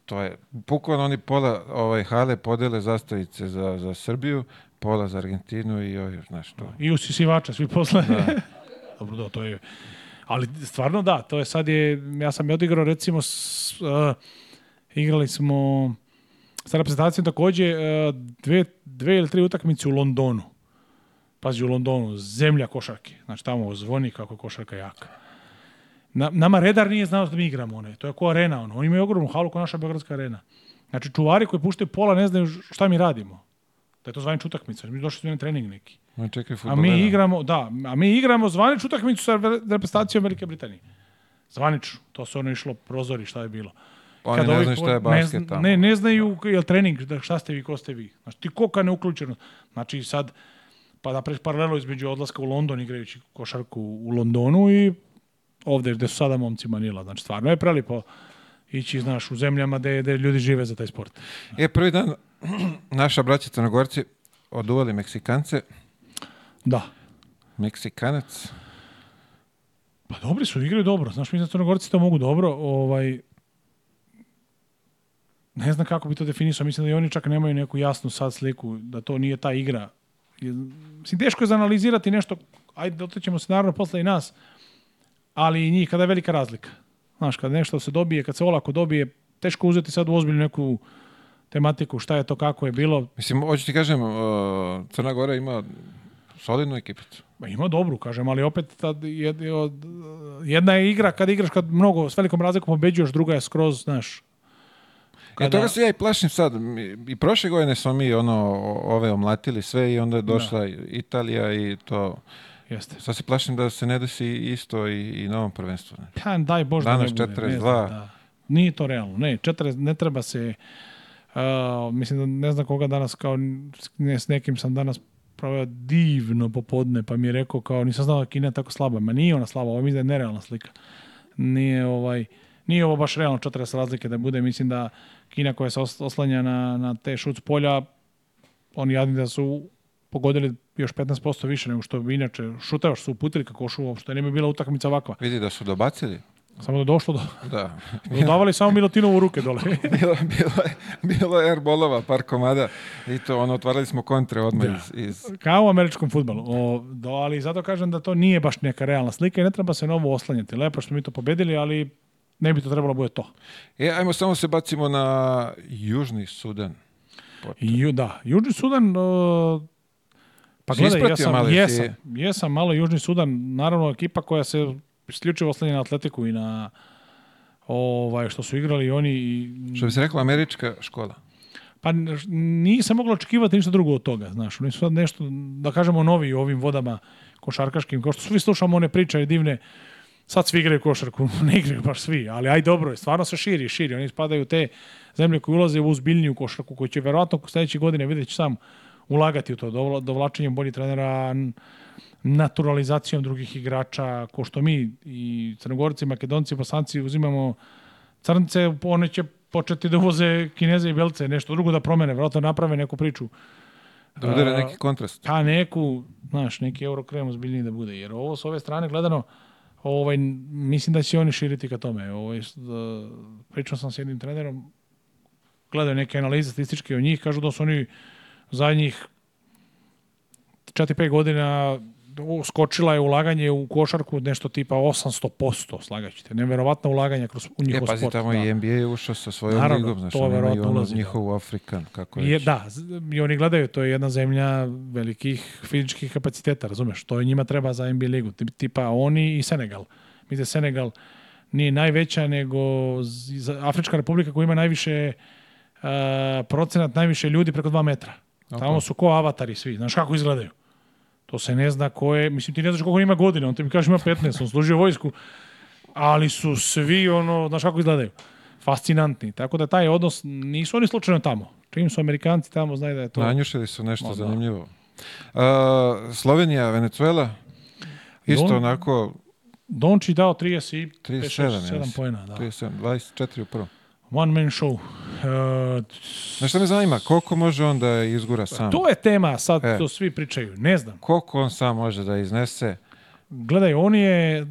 to je, bukvalno oni pola ovaj, hale podele zastavice za, za Srbiju, pola za Argentinu i ovaj, znaš to. I usisivača svi posle. Da. Dobro, da, to je... Ali stvarno da, to je sad je, ja sam je odigrao recimo, s, uh, igrali smo sa reprezentacijom takođe uh, dve, dve ili tri utakmice u Londonu. Pazi, u Londonu, zemlja košarke. Znači tamo zvoni kako košarka jaka Na, nama redar nije znao da mi igramo, one. to je ko arena, ono. oni imaju ogromnu halu kao naša Beogradska arena. Znači, čuvari koji puštaju pola ne znaju šta mi radimo. Da je to zvanič utakmica, mi došli smo na trening neki. Ma čekaj, a mi igramo, da, a mi igramo zvanič utakmicu sa reprezentacijom Velike Britanije. Zvaniču, to se ono išlo prozori, šta je bilo. Oni Kad ne znaju šta je basket ne, tamo. Ne, ne znaju da. jel trening, da šta ste vi, ko ste vi. Znači, ti koka neuključenost. Znači, sad, pa da paralelu između odlaska u London igrajući košarku u Londonu i ovde gde su sada momci Manila. Znači, stvarno je prelipo ići, znaš, u zemljama gde, gde ljudi žive za taj sport. E, prvi dan naša braća Crnogorci oduvali Meksikance. Da. Meksikanac. Pa dobri su, igraju dobro. Znaš, mi za da Crnogorci to mogu dobro. Ovaj, ne znam kako bi to definisao. Mislim da i oni čak nemaju neku jasnu sad sliku, da to nije ta igra. Mislim, teško je zanalizirati nešto, ajde, dotaćemo se naravno posle i nas, ali i njih kada je velika razlika. Znaš, kad nešto se dobije, kad se olako dobije, teško uzeti sad u ozbiljnu neku tematiku, šta je to, kako je bilo. Mislim, hoću ti kažem, uh, Crna Gora ima solidnu ekipicu. Ba, ima dobru, kažem, ali opet tad jed, jedna je igra kad igraš kad mnogo, s velikom razlikom pobeđuješ, druga je skroz, znaš, kada... E toga se ja i plašim sad. I prošle godine smo mi ono ove omlatili sve i onda je da. došla da. Italija i to jeste. Sad se plašim da se ne desi isto i, i na ovom prvenstvu. Ne? Ja, pa, daj Bože Danas da ne bude. 42. Ne da. Nije to realno, ne, 4, ne treba se, uh, mislim da ne znam koga danas, kao ne, s nekim sam danas proveo divno popodne, pa mi je rekao kao nisam znao da Kina je tako slaba. Ma nije ona slaba, ovo mi da je nerealna slika. Nije ovaj nije ovo baš realno 40 razlike da bude, mislim da Kina koja se oslanja na, na te šut polja, oni jadni da su pogodili još 15% više nego što inače šutavaš su uputili kako šu uopšte, nema bila utakmica ovakva. Vidi da su dobacili. Samo da došlo do... Da. Dodavali samo Milutinovu ruke dole. bilo, bilo, bilo je airbolova, par komada. I to, ono, otvarali smo kontre odmah da. iz, iz... Kao u američkom futbalu. O, do, ali zato kažem da to nije baš neka realna slika i ne treba se novo oslanjati. Lepo što mi to pobedili, ali ne bi to trebalo bude to. E, ajmo samo se bacimo na Južni Sudan. Ju, da, Južni Sudan... O, Pa gledaj, jesam, mali, jesam, ti... jesam, malo Južni Sudan, naravno ekipa koja se isključivo oslanja na atletiku i na ovaj, što su igrali oni. I... Što bi se rekla, američka škola. Pa nije se moglo očekivati ništa drugo od toga, znaš. Oni su sad nešto, da kažemo, novi u ovim vodama košarkaškim. Kao što svi slušamo one priče divne, sad svi igraju košarku, ne igraju baš svi, ali aj dobro je, stvarno se širi, širi. Oni spadaju te zemlje koje ulaze u uzbiljniju košarku, koji će verovatno u sledećih godine vidjeti sam ulagati u to, dovlačenjem boljih trenera, naturalizacijom drugih igrača, ko što mi i Crnogorci, Makedonci, Bosanci uzimamo Crnce, one će početi da uvoze Kineze i Belce, nešto drugo da promene, vjerojatno da naprave neku priču. Da udare neki kontrast. Pa neku, znaš, neki eurokrem ozbiljniji da bude, jer ovo s ove strane gledano, ovaj, mislim da će oni širiti ka tome. Ovaj, da, pričao sam s jednim trenerom, gledaju neke analize statističke o njih, kažu da su oni zadnjih 4-5 godina skočila je ulaganje u košarku nešto tipa 800%, slagaćete. Neverovatna ulaganja kroz u njihov e, pazi, sport. tamo da. i NBA je ušao sa svojom Naravno, ligom, znači to oni ono, da. njihovu Afrikan, kako je. Da, i oni gledaju, to je jedna zemlja velikih fizičkih kapaciteta, razumeš? To njima treba za NBA ligu, tipa oni i Senegal. Mislim, Senegal nije najveća, nego Afrička republika koja ima najviše uh, procenat, najviše ljudi preko 2 metra. Okay. Tamo su ko avatari svi, znaš kako izgledaju. To se ne zna ko je, mislim ti ne znaš koliko ima godina, on ti mi kaže ima 15, on služio vojsku, ali su svi ono, znaš kako izgledaju. Fascinantni, tako da taj odnos, nisu oni slučajno tamo. Čim su Amerikanci tamo, znaju da je to... Nanjušili su nešto Odno. Da. zanimljivo. Uh, Slovenija, Venezuela, isto Don, onako... Donči dao 30 i 37 pojena. Da. 37, 24 u prvom one man show. Uh, Znaš šta me zanima, koliko može on da izgura sam? To je tema, sad e. to svi pričaju, ne znam. Koliko on sam može da iznese? Gledaj, on je e,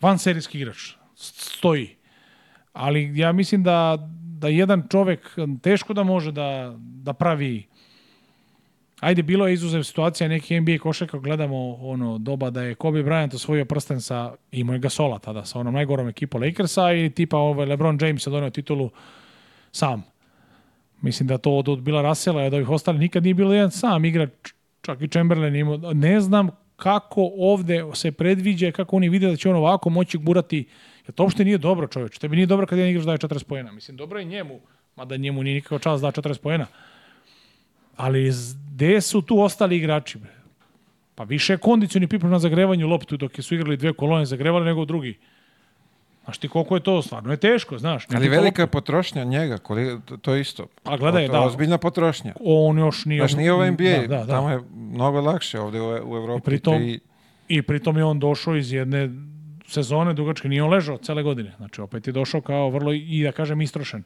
van serijski igrač, stoji. Ali ja mislim da, da jedan čovek teško da može da, da pravi Ajde, bilo je izuzev situacija neki NBA košaka, gledamo ono doba da je Kobe Bryant osvojio prsten sa, imao je ga tada, sa onom najgorom ekipom Lakersa i tipa ovaj LeBron James je donio titulu sam. Mislim da to od, od Bila Rasela i od ovih ostalih nikad nije bilo jedan sam igrač, čak i Chamberlain imao, ne znam kako ovde se predviđa, kako oni vide da će on ovako moći gurati, jer to uopšte nije dobro čovječ, tebi nije dobro kad jedan igrač daje 40 pojena, mislim dobro je njemu, mada njemu nije nikakav čas da 40 da pojena, Ali gde su tu ostali igrači? Bre? Pa više kondicioni pipno na zagrevanju loptu dok su igrali dve kolone zagrevali nego drugi. Znaš ti koliko je to, stvarno je teško, znaš. Ali velika je potrošnja njega, koliko, to je isto. A pa gledaj, da. Ozbiljna potrošnja. On još nije... Znaš, nije ovo NBA, da, da, da, tamo je mnogo lakše ovdje u, e- u Evropi. I pritom, tri... I pritom je on došao iz jedne sezone dugačke, nije on ležao cele godine. Znači, opet je došao kao vrlo, i da kažem, istrošen.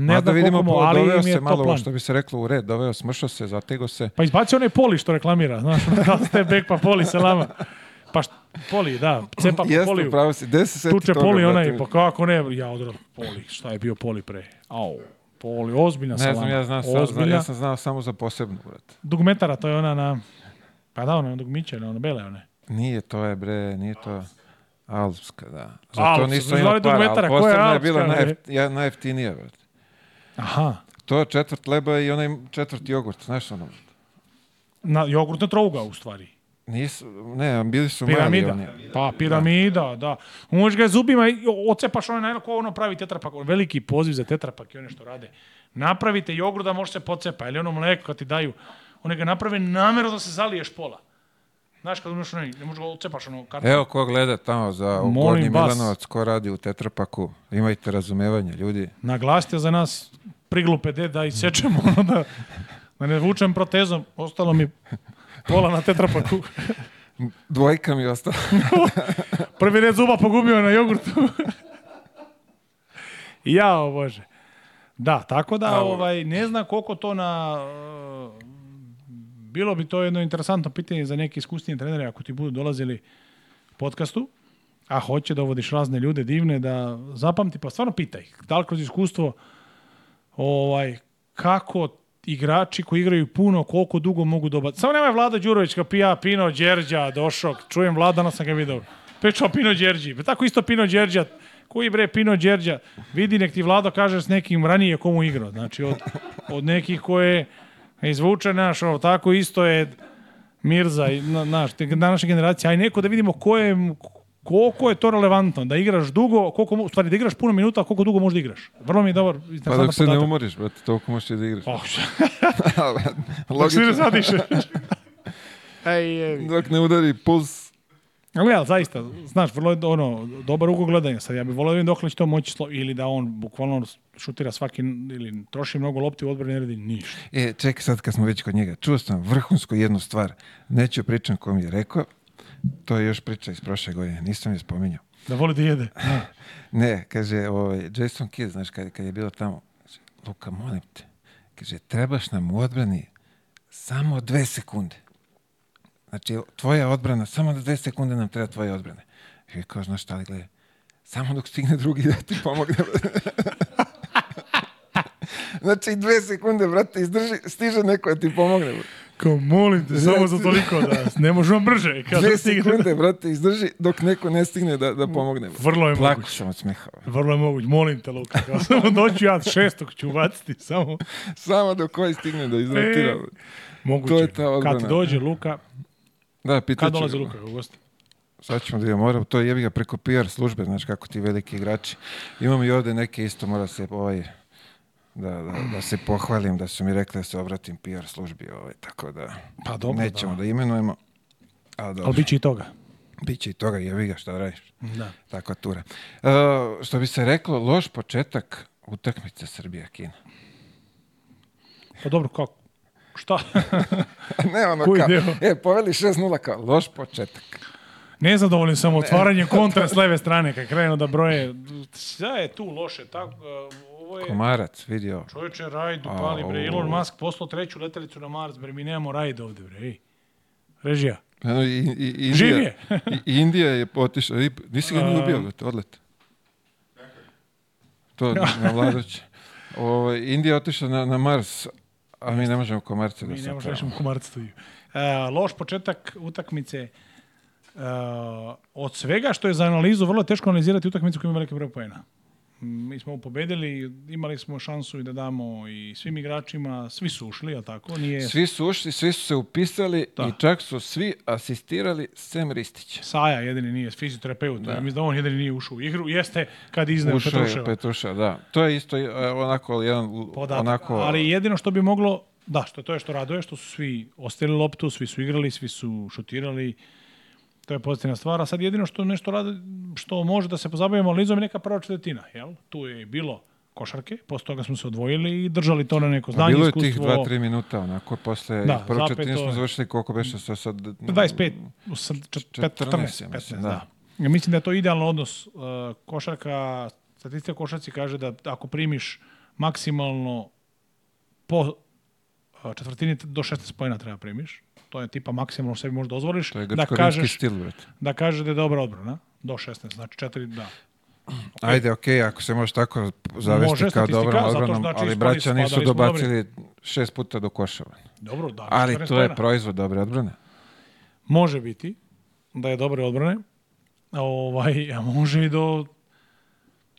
Ne da vidimo, mu, ali doveo je se malo, plan. što bi se reklo, u red, doveo, smršao se, zatego se. Pa izbacio onaj poli što reklamira, znaš, da ste bek pa poli se lama. Pa št, poli, da, cepa po Jeste, poliju. pravo si, gde se seti Tuče toga, poli brate? onaj, pa kako ne, ja odrod poli, šta je bio poli pre? Au, poli, ozbiljna Ne salama. znam, ja, znam, sam, ozbiljna. ja sam znao samo za posebnu, brate. Dugmetara, to je ona na... Pa da, ona je dugmiće, ona je bele, one. Nije to je, bre, nije to... Alpska, da. Zato Alps, nisu zvali para, ali je posebno je bila bre? ja- najjeftinija, brate. Aha. To je četvrt leba i onaj četvrt jogurt, znaš ono. Na, jogurtna trouga, u stvari. Nisu, ne, bili su piramida. mali oni. Pa, piramida, da. da. Možeš ga zubima i ocepaš ono, najlako ono pravi tetrapak. Veliki poziv za tetrapak i one što rade. Napravite jogurt da može se pocepa, ili ono mleko kad ti daju. One ga naprave namjerno da se zaliješ pola. Znaš kad imaš ne možeš ga ocepaš ono kartu. Evo ko gleda tamo za Gornji Milanovac, ko radi u Tetrapaku, imajte razumevanje, ljudi. Naglasite za nas priglupe de da isečemo ono da, da ne vučem protezom, ostalo mi pola na Tetrapaku. Dvojka mi ostala. Prvi red zuba pogubio na jogurtu. Jao Bože. Da, tako da ovaj, ne znam koliko to na bilo bi to jedno interesantno pitanje za neke iskusnije trenere ako ti budu dolazili podcastu, a hoće da uvodiš razne ljude divne, da zapamti, pa stvarno pitaj, da li kroz iskustvo ovaj, kako igrači koji igraju puno, koliko dugo mogu dobati. Samo nema Vlada Đurović, kao pija Pino Đerđa, došao, čujem Vladana sam ga video. Pričao Pino Đerđi, pa tako isto Pino Đerđa, koji bre Pino Đerđa, vidi nek ti Vlado kaže s nekim ranije komu igrao, znači od, od nekih koje Izvuče, naš, ono, tako isto je Mirza, na, naš, današnja generacija, aj neko da vidimo ko je, koliko je to relevantno, da igraš dugo, koliko, u stvari da igraš puno minuta, koliko dugo možeš da igraš. Vrlo mi je dobar. Pa dok se podatak. ne umoriš, brate, toliko možeš da igraš. Oh. dok se ne zadiše. dok ne udari puls. Ali ja, zaista, znaš, vrlo je ono, dobar ugao gledanja. Sad ja bih volio da vidim dok li će to moći slo... ili da on bukvalno šutira svaki ili troši mnogo lopti u odbrani ne radi ništa. E, čekaj sad kad smo već kod njega. Čuo sam vrhunsku jednu stvar. Neću pričam ko mi je rekao. To je još priča iz prošle godine. Nisam je spominjao. Da voli da jede. Ne, kaže ovaj, Jason Kidd, znaš, kad, kad je bilo tamo. Luka, molim te. Kaže, trebaš nam u odbrani samo dve sekunde. Znači, tvoja odbrana, samo na dve sekunde nam treba tvoje odbrane. I kao, znaš šta li gleda? Samo dok stigne drugi da ti pomogne. Znači, dve sekunde, brate, izdrži, stiže neko da ti pomogne. Brate. Kao, molim te, samo za znači- toliko da ne možemo brže. Kad Dve da stigne... sekunde, brate, izdrži dok neko ne stigne da, da pomogne. Brate. Vrlo je Plaku moguće. od smeha. Vrlo je moguće, molim te, Luka. Kao, samo doću ja šestog ću baciti, samo... Samo dok koji ovaj stigne da izrotira. E, moguće. To je ta odbrana. Kad dođe Luka... Da, pitaću. Kad dolazi da. Luka kao gost? Sad ćemo da je moram, to je ga preko PR službe, znaš kako ti veliki igrači. Imamo i ovde neke isto, mora se ovaj, da, da, da se pohvalim, da su mi rekli da se obratim PR službi, ovaj, tako da pa, dobro, nećemo da, da imenujemo. A, dobro. Ali bit će i toga. Biće i toga, jevi ga, šta radiš. Da. Takva tura. Uh, što bi se reklo, loš početak utakmice Srbija-Kina. Pa dobro, kako? Šta? ne, ono Koji kao, deo? e, poveli 6-0 kao, loš početak. Nezadovoljni sam otvaranje kontra s leve strane, kad krenu da broje. Šta je tu loše? Tako, ovo je... Komarac, vidio. Čovječe, rajd upali, bre. Elon Musk poslao treću letelicu na Mars, bre. Mi nemamo rajd ovde, bre. Režija. Ano, e, i, i, Indija, Živ je. Indija je potišla. Nisi ga ni ubio, brate, odlet. To na vladajuće. Ovo, ovaj, Indija je otišla na, na Mars, a mi ne možemo komarce da Mi ne možemo komarce da loš početak utakmice. Uh, od svega što je za analizu, vrlo teško analizirati utakmicu koja ima veliki broj pojena mi smo pobedili, imali smo šansu i da damo i svim igračima, svi su ušli, a tako nije... Svi su ušli, svi su se upisali da. i čak su svi asistirali sem Ristić. Saja jedini nije, fizioterapeut, da. ja mislim da on jedini nije ušao u igru, jeste kad izneo ušao Petruševa. da. To je isto e, onako jedan... Podatak, onako... ali jedino što bi moglo, da, što to je što raduje, što su svi ostali loptu, svi su igrali, svi su šutirali, To je pozitivna stvar, a sad jedino što nešto radi, što može da se pozabavimo analizom je neka prva četvrtina, jel? Tu je bilo košarke, posle toga smo se odvojili i držali to na neko pa znanje, iskustvo. Bilo je iskustvo... tih 2-3 minuta, onako, posle da, prvo četvrtine smo završili koliko beše sa sad... 25, 14, 14, 15, da. da. Ja mislim da je to idealan odnos uh, košarka, statistika košarci kaže da ako primiš maksimalno po uh, četvrtini do 16 pojena treba primiš, to je tipa maksimalno sebi možeš dozvoliš. To je da kažeš, stil, Da kažeš da je dobra odbrana, da? do 16, znači 4, da. Okay. Ajde, ok, ako se može tako zavesti može kao dobrom odbranom, znači ali braća nisu dobacili dobri. šest puta do koševa. Dobro, da. Ali to je proizvod dobre odbrane. Može biti da je dobre odbrane, ovaj, a može i do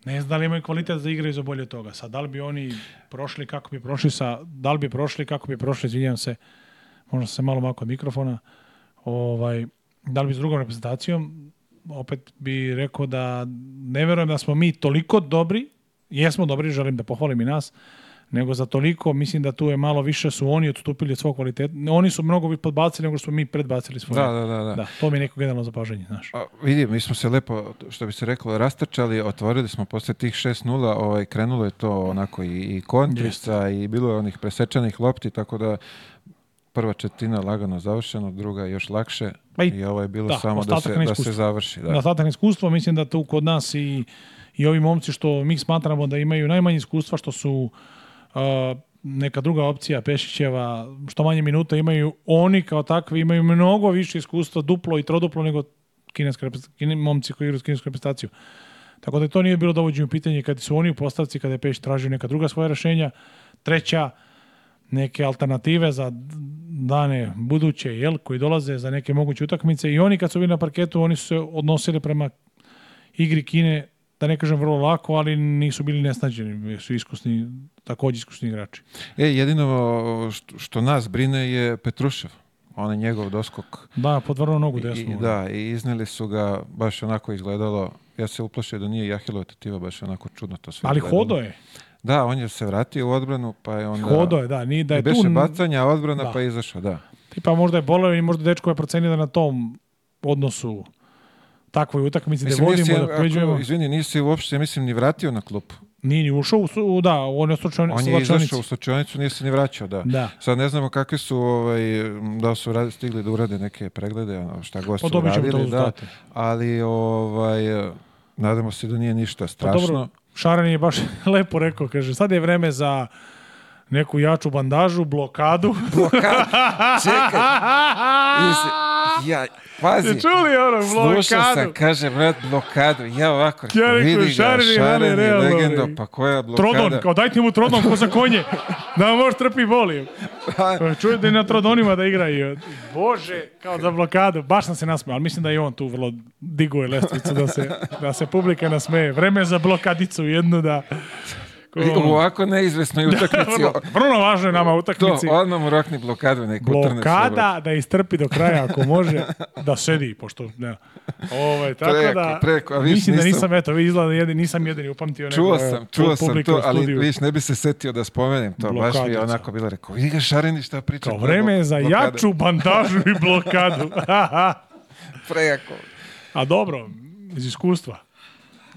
ne znam da li imaju kvalitet za igre i za bolje toga. Sad, da li bi oni prošli kako bi prošli sa, da li bi prošli kako bi prošli, izvinjam se, možda se malo mako od mikrofona, ovaj, da li bi s drugom reprezentacijom, opet bi rekao da ne verujem da smo mi toliko dobri, jesmo dobri, želim da pohvalim i nas, nego za toliko, mislim da tu je malo više su oni odstupili od svog kvaliteta. Oni su mnogo podbacili nego što smo mi predbacili svoje. Da, da, da, da. da to mi je neko generalno zapaženje, znaš. A, vidi, mi smo se lepo, što bi se reklo, rastrčali, otvorili smo posle tih 6-0, ovaj, krenulo je to onako i, i kontrista i bilo je onih presečanih lopti, tako da prva četina lagano završena, druga još lakše pa i, i ovo je bilo da, samo da se, da se završi. Da. Ostatak iskustva, mislim da tu kod nas i, i ovi momci što mi smatramo da imaju najmanje iskustva, što su uh, neka druga opcija Pešićeva, što manje minuta imaju, oni kao takvi imaju mnogo više iskustva, duplo i troduplo nego kineska, momci koji igraju kinesku reprezentaciju. Tako da to nije bilo dovođenje u pitanje kada su oni u postavci, kada je Pešić tražio neka druga svoja rešenja. Treća, neke alternative za dane buduće, jel, koji dolaze za neke moguće utakmice i oni kad su bili na parketu, oni su se odnosili prema igri Kine, da ne kažem vrlo lako, ali nisu bili nesnađeni, su iskusni, takođe iskusni igrači. E, jedino što nas brine je Petrušev onaj njegov doskok. Da, podvrnuo nogu desnu. I, da, da, i izneli su ga, baš onako izgledalo, ja se uplašio da nije Jahilova tetiva, baš onako čudno to sve. Ali hodo je. Da, on je se vratio u odbranu, pa je onda... Hodo je, da, nije da je beše tu... bacanja, odbrana, da. pa je izašao, da. Tipa e, možda je boleo i možda dečko je procenio da na tom odnosu takvoj utakmici da vodimo, nisi, da pređujemo. Izvini, nisi uopšte, mislim, ni vratio na klupu. Nije ni ušao, u, da, on je, slučajni, on je izašao u slučajnicu, nije se ni vraćao, da. da. Sad ne znamo kakvi su, ovaj, da su stigli da urade neke preglede, ono, šta god pa su uradili, da, ali ovaj, nadamo se da nije ništa strašno. Pa dobro, Šaran je baš lepo rekao, kaže, sad je vreme za neku jaču bandažu, blokadu. Blokadu? Čekaj ja, pazi. Ste čuli ono, blokadu? Slušao sam, kaže, brat, blokadu. Ja ovako, ja rekao, vidi ga, šareni, legendo, pa koja blokada? Trodon, kao dajte mu Trodon ko za konje. Da može trpi boli. Pa, Čuje da je na Trodonima da igra i bože, kao za blokadu. Baš sam se nasmeo, ali mislim da i on tu vrlo diguje lestvicu da se, da se publika nasmeje. Vreme je za blokadicu jednu da u ovako neizvesnoj da, utakmici. vrlo, vrlo važno je nama utakmici. To, odmah mu rokni blokadu neku Blokada ovaj. da istrpi do kraja ako može, da sedi, pošto ne. Ovo, ovaj, tako preko, da, preko, a viš, mislim da nisam, da nisam, eto, vi izgleda jedini, nisam jedini upamtio. Čuo neko, sam, čuo sam to, ali viš, ne bi se setio da spomenem to, Blokadica. baš mi je onako bilo rekao, vidi ga Šareni šta priča. Kao vreme je za blokada. jaču bandažu i blokadu. preko. A dobro, iz iskustva.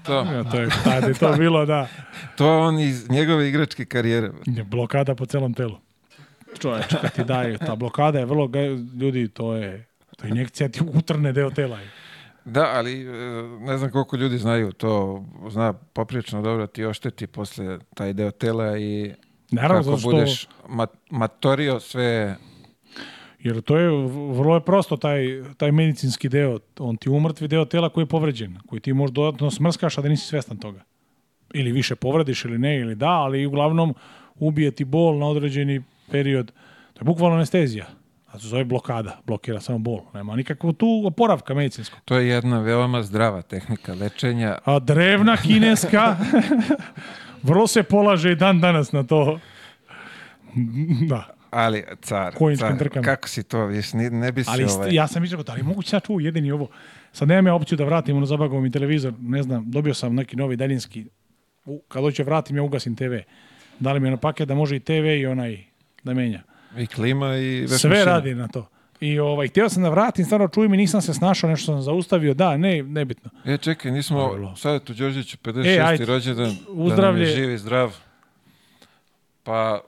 To. Ja, to je, tad je to bilo, da. to je on iz njegove igračke karijere. Blokada po celom telu. Čovječ, kad ti daju, ta blokada je vrlo, ljudi, to je, to je injekcija ti utrne deo tela. Da, ali e, ne znam koliko ljudi znaju to, zna poprilično dobro ti ošteti posle taj deo tela i Naravno, kako budeš što... matorio sve Jer to je vrlo je prosto taj, taj medicinski deo, on ti umrtvi deo tela koji je povređen, koji ti možda dodatno smrskaš, a da nisi svestan toga. Ili više povrediš ili ne, ili da, ali uglavnom ubije ti bol na određeni period. To je bukvalno anestezija. A to zove blokada, blokira samo bol. Nema nikakvu tu oporavka medicinskog. To je jedna veoma zdrava tehnika lečenja. A drevna kineska, vrlo se polaže i dan danas na to. da ali, car, car kako si to, viš, ne, ne bi se ali, ovaj... ja sam mislio, da li moguće ja čuo jedini ovo? Sad nemam ja opciju da vratim, ono zabagao mi televizor, ne znam, dobio sam neki novi daljinski, u, kad doće vratim, ja ugasim TV. Dali mi ono paket da može i TV i onaj da menja. I klima i... Veš Sve radi na to. I ovaj, htio sam da vratim, stvarno čujem i nisam se snašao, nešto sam zaustavio, da, ne, nebitno. E, čekaj, nismo, Dobro. sad je tu Đorđević 56. E, rođendan, uzdravlje. da nam je živi, zdrav. Pa,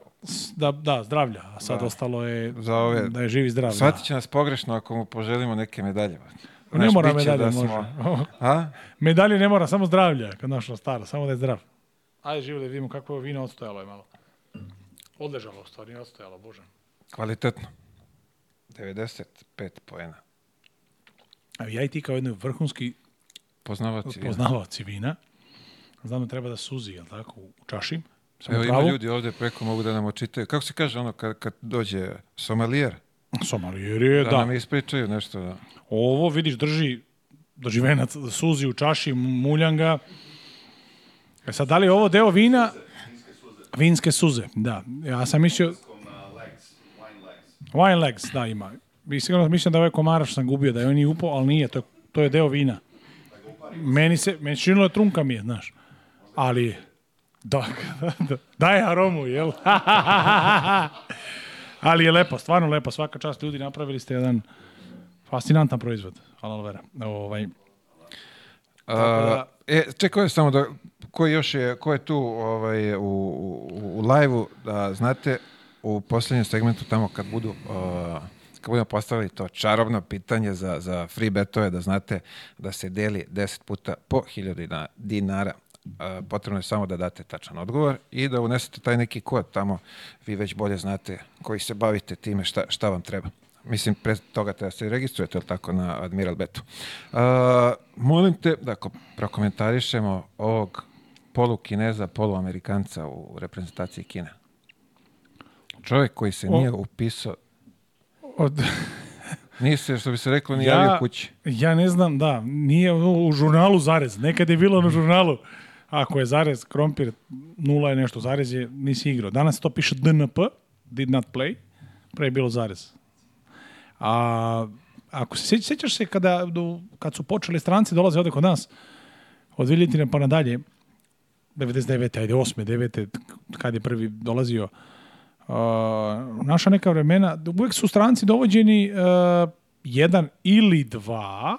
da, da, zdravlja, a sad da. ostalo je Za ove, da je živi zdrav. Da. Shvatit će nas pogrešno ako mu poželimo neke medalje. Naš ne mora da medalje, da može. a? Medalje ne mora, samo zdravlja, kad našo stara, samo da je zdrav. Ajde, živo da vidimo kako je vino odstojalo je malo. Odležalo, u stvari, odstojalo, bože. Kvalitetno. 95 poena. A ja i ti kao jednoj vrhunski poznavaoci, poznavaoci vina. Znam da treba da suzi, jel tako, u čaši. Sam Evo ima ljudi ovde preko mogu da nam očitaju. Kako se kaže ono kad, kad dođe somalijer? Somalijer je, da. Da nam ispričaju nešto. Da. Ovo, vidiš, drži doživenac suzi u čaši muljanga. E sad, da li je ovo deo vina? Vinske suze, da. Ja sam mislio... Wine legs, da, ima. I sigurno mislim da ovaj komara sam gubio, da je on i upao, ali nije, to je, to je deo vina. Meni se, meni činilo je da trunka mi je, znaš. Ali Da, da, da. Daj aromu, jel? Ali je lepo, stvarno lepo. Svaka čast ljudi napravili ste jedan fascinantan proizvod. Halal vera. Ovaj. Da... e, čekaj, samo da ko je još je, ko je tu ovaj, u, u, u live-u, da, znate, u poslednjem segmentu tamo kad budu uh, kad budemo postavili to čarobno pitanje za, za free betove, da znate da se deli 10 puta po 1000 dinara potrebno je samo da date tačan odgovor i da unesete taj neki kod tamo, vi već bolje znate koji se bavite time šta, šta vam treba. Mislim, pre toga treba se registrujete, ili tako, na Admiral Betu. Uh, molim te da prokomentarišemo ovog polukineza, poluamerikanca u reprezentaciji Kine. Čovjek koji se o... nije upisao... Od... Nije se, što bi se reklo, ni ja, javio kući. Ja ne znam, da, nije u žurnalu zarez. Nekad je bilo na žurnalu Ako je zarez, krompir, nula je nešto, zarez je, nisi igrao. Danas to piše DNP, did not play, pre je bilo zarez. A ako se sjećaš se kada, do, kad su počeli stranci dolaze ovdje kod nas, od Viljetina pa nadalje, 99. ajde 8. 9. kad je prvi dolazio, uh, naša neka vremena, uvijek su stranci dovođeni uh, jedan ili dva,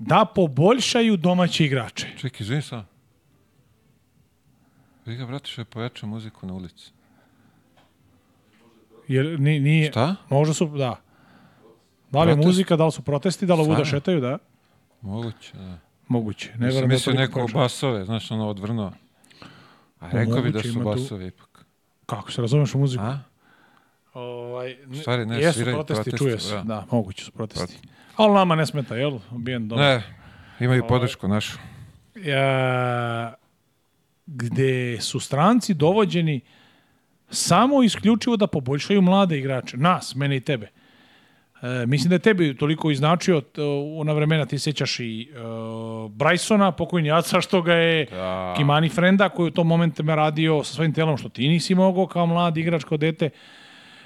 da poboljšaju domaći igrače. Čekaj, živi sam. Vi ga, vratiš da je muziku na ulici. Jer ni, nije... Šta? Možda su, da. Da li je muzika, da li su protesti, da li Stvarno? ovuda šetaju, da? Moguće, da. Moguće. Ne Mislim, verujem da neko pojačao. basove, znaš, ono, odvrno. A rekao bi da su ima tu- ipak. Kako se razumeš u muziku? A? Ovaj, Stari, ne, jesu sviraju, protesti, protesti, čuje se. Ja. Da. da, moguće su protesti. Protest. Ali nama ne smeta, jel? Bijen dobro. Ne, imaju ovaj, podršku našu. Ja, gde su stranci dovođeni samo isključivo da poboljšaju mlade igrače. Nas, mene i tebe. E, mislim da je tebi toliko iznačio e, ona vremena, ti sećaš i e, Brysona, pokojni Aca, što ga je da. Kimani Frenda, koji u tom momentu me radio sa svojim telom, što ti nisi mogao kao mlad igrač, kao dete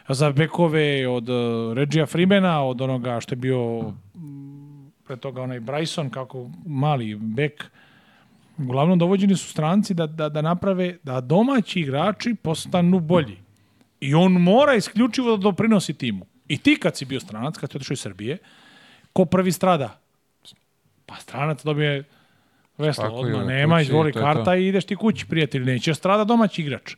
za bekove od uh, e, Regija Freemana, od onoga što je bio pre toga onaj Bryson, kako mali bek. Uglavnom dovođeni su stranci da, da, da naprave, da domaći igrači postanu bolji. I on mora isključivo da doprinosi timu. I ti kad si bio stranac, kad si otišao iz Srbije, ko prvi strada? Pa stranac dobije veslo, odmah nema, izvoli karta i ideš ti kući, prijatelj, neće strada domaći igrač.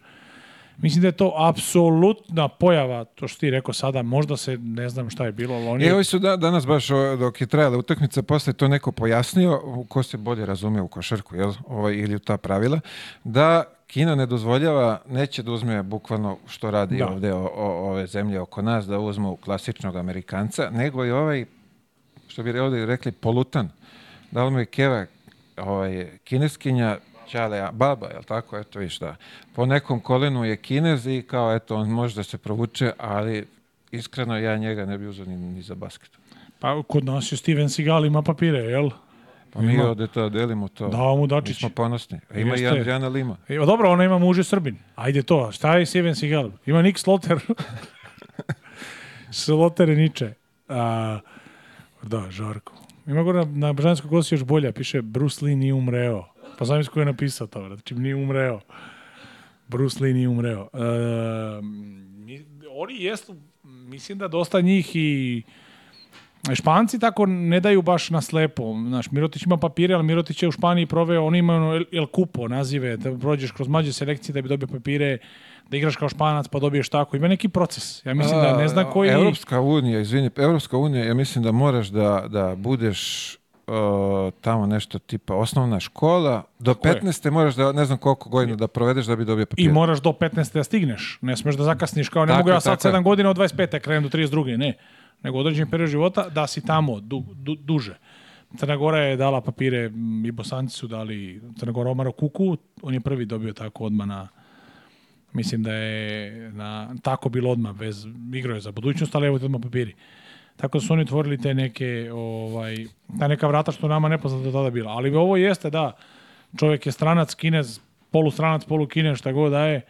Mislim da je to apsolutna pojava, to što ti rekao sada, možda se, ne znam šta je bilo, ali oni... Evo su da, danas baš dok je trajala utakmica, posle to neko pojasnio, ko se bolje razume u košarku, jel? ovaj, ili u ta pravila, da Kina ne dozvoljava, neće da uzme bukvalno što radi da. ovdje o, o, ove zemlje oko nas, da uzmu klasičnog Amerikanca, nego i ovaj, što bi ovdje rekli, polutan. Da li mu je Keva ovaj, kineskinja Čale, baba, jel tako? Eto viš da. Po nekom kolenu je kinez i kao eto on možda se provuče, ali iskreno ja njega ne bi uzeo ni, ni za basket. Pa kod nas je Steven Seagal ima papire, jel? Pa mi ima. ovde to delimo to. Da, mu Dačić. Mi smo ponosni. A ima Jeste. i Andrijana Lima. E, pa dobro, ona ima muže Srbin. Ajde to, šta je Steven Seagal? Ima Nick Sloter. Sloter je Niče. A, da, Žarko. Ima gore na, na Božanskoj kosi još bolja, piše Bruce Lee nije umreo. Pa znam ko je napisao to, znači nije umreo. Bruce Lee nije umreo. Uh, oni jesu, mislim da dosta njih i Španci tako ne daju baš na slepo. Znaš, Mirotić ima papire, ali Mirotić je u Španiji proveo, oni imaju El, El Cupo nazive, da prođeš kroz mađe selekcije da bi dobio papire, da igraš kao Španac pa dobiješ tako. Ima neki proces. Ja mislim da ne znam koji... Evropska unija, izvini, Evropska unija, ja mislim da moraš da, da budeš uh, tamo nešto tipa osnovna škola, do Tako 15. Je. moraš da, ne znam koliko godina da provedeš da bi dobio papir. I moraš do 15. da stigneš, ne smeš da zakasniš, kao ne tako, mogu ja sad 7 godina od 25. krenem do 32. Ne, nego određen period života da si tamo du, du, duže. Crna Gora je dala papire i Bosanci su dali Crna Gora Omaro Kuku, on je prvi dobio tako odmah na mislim da je na, tako bilo odmah bez igrao je za budućnost, ali evo odmah papiri. Tako da su oni otvorili te neke, ovaj, ta neka vrata što nama nepoznata do tada bila. Ali ovo jeste, da, čovjek je stranac, kinez, polustranac, polukinez, šta god daje,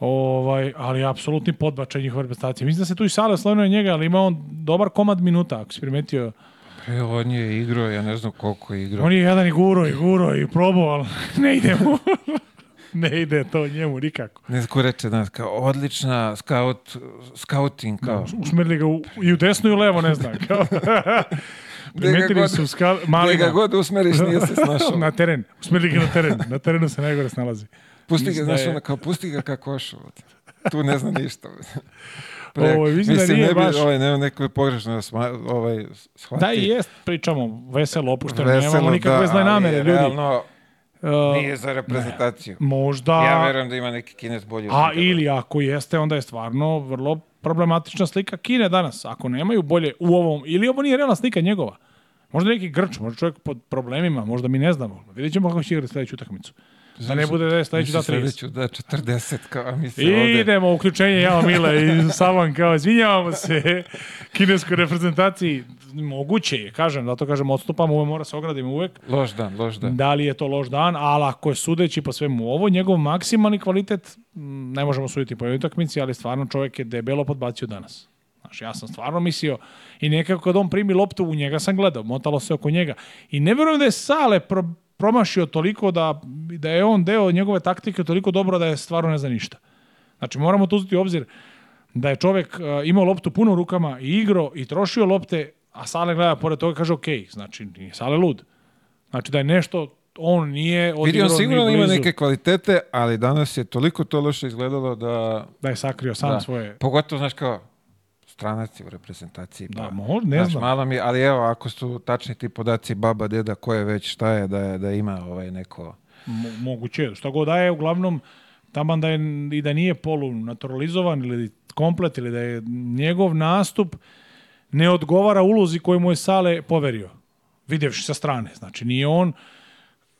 ovaj, ali apsolutni podbačaj njihove reprezentacije. Mislim da se tu i Sale slavio njega, ali ima on dobar komad minuta, ako si primetio. E, on je igrao, ja ne znam koliko je igrao. On je jedan i guro, i guro, i probao, ali ne ide mu. ne ide to njemu nikako. Ne tako reče, da, kao odlična scout, scouting, kao. Da, usmerili ga u, i u desnu i u levo, ne znam, kao. Primetili su skal, mali ga god usmeriš, nije se snašao. na teren, usmerili ga na teren, na terenu se najgore snalazi. Pusti ga, znaš, da ono, kao, pusti ga kako košu. Tu ne zna ništa. Pre, ovo, mislim, da nije ne bi, baš... Ovaj, ne, neko je pogrešno ovaj, shvati. Da, i jest, pričamo, veselo, opušteno, veselo, nemamo nikakve da, zle namere, ljudi. Realno, Uh, Nije za reprezentaciju. Ne, možda... Ja verujem da ima neki kinez bolji. A ili ako jeste, onda je stvarno vrlo problematična slika Kine danas. Ako nemaju bolje u ovom... Ili ovo nije realna slika njegova. Možda neki Grč, možda čovjek pod problemima, možda mi ne znamo. Vidjet ćemo kako će igrati sledeću utakmicu. Da ne bude da je da sledeću da 30. Sledeću da 40, kao mi se ovde... Idemo, uključenje Jao mile, i Savan kao, izvinjavamo se kineskoj reprezentaciji. Moguće je, kažem, zato kažem, odstupam, uvek mora se ogradim uvek. Loš dan, loš dan. Da li je to loš dan, ali ako je sudeći po svemu ovo, njegov maksimalni kvalitet, ne možemo suditi po jednoj utakmici, ali stvarno čovek je debelo podbacio danas. Znaš, ja sam stvarno mislio i nekako kad on primi loptu, u njega sam gledao, motalo se oko njega. I ne verujem da je Sale pro, promašio toliko da, da je on deo njegove taktike toliko dobro da je stvarno ne za ništa. Znači, moramo to uzeti u obzir da je čovek uh, imao loptu puno u rukama i igro i trošio lopte, a Sale gleda pored toga i kaže ok, znači nije Sale lud. Znači da je nešto on nije odigrao Vidio, sigurno da ima neke kvalitete, ali danas je toliko to loše izgledalo da... Da je sakrio sam da. svoje... Pogotovo, znaš kao, stranac u reprezentaciji. Da, pa, možda, ne Znaš, znam. Malo mi, ali evo, ako su tačni ti podaci baba, deda, ko je već, šta je, da, da ima ovaj neko... Mo, moguće, šta god da je, uglavnom, taman da je, i da nije polu naturalizovan ili komplet, ili da je njegov nastup ne odgovara ulozi koju mu je Sale poverio. Vidjevši sa strane, znači nije on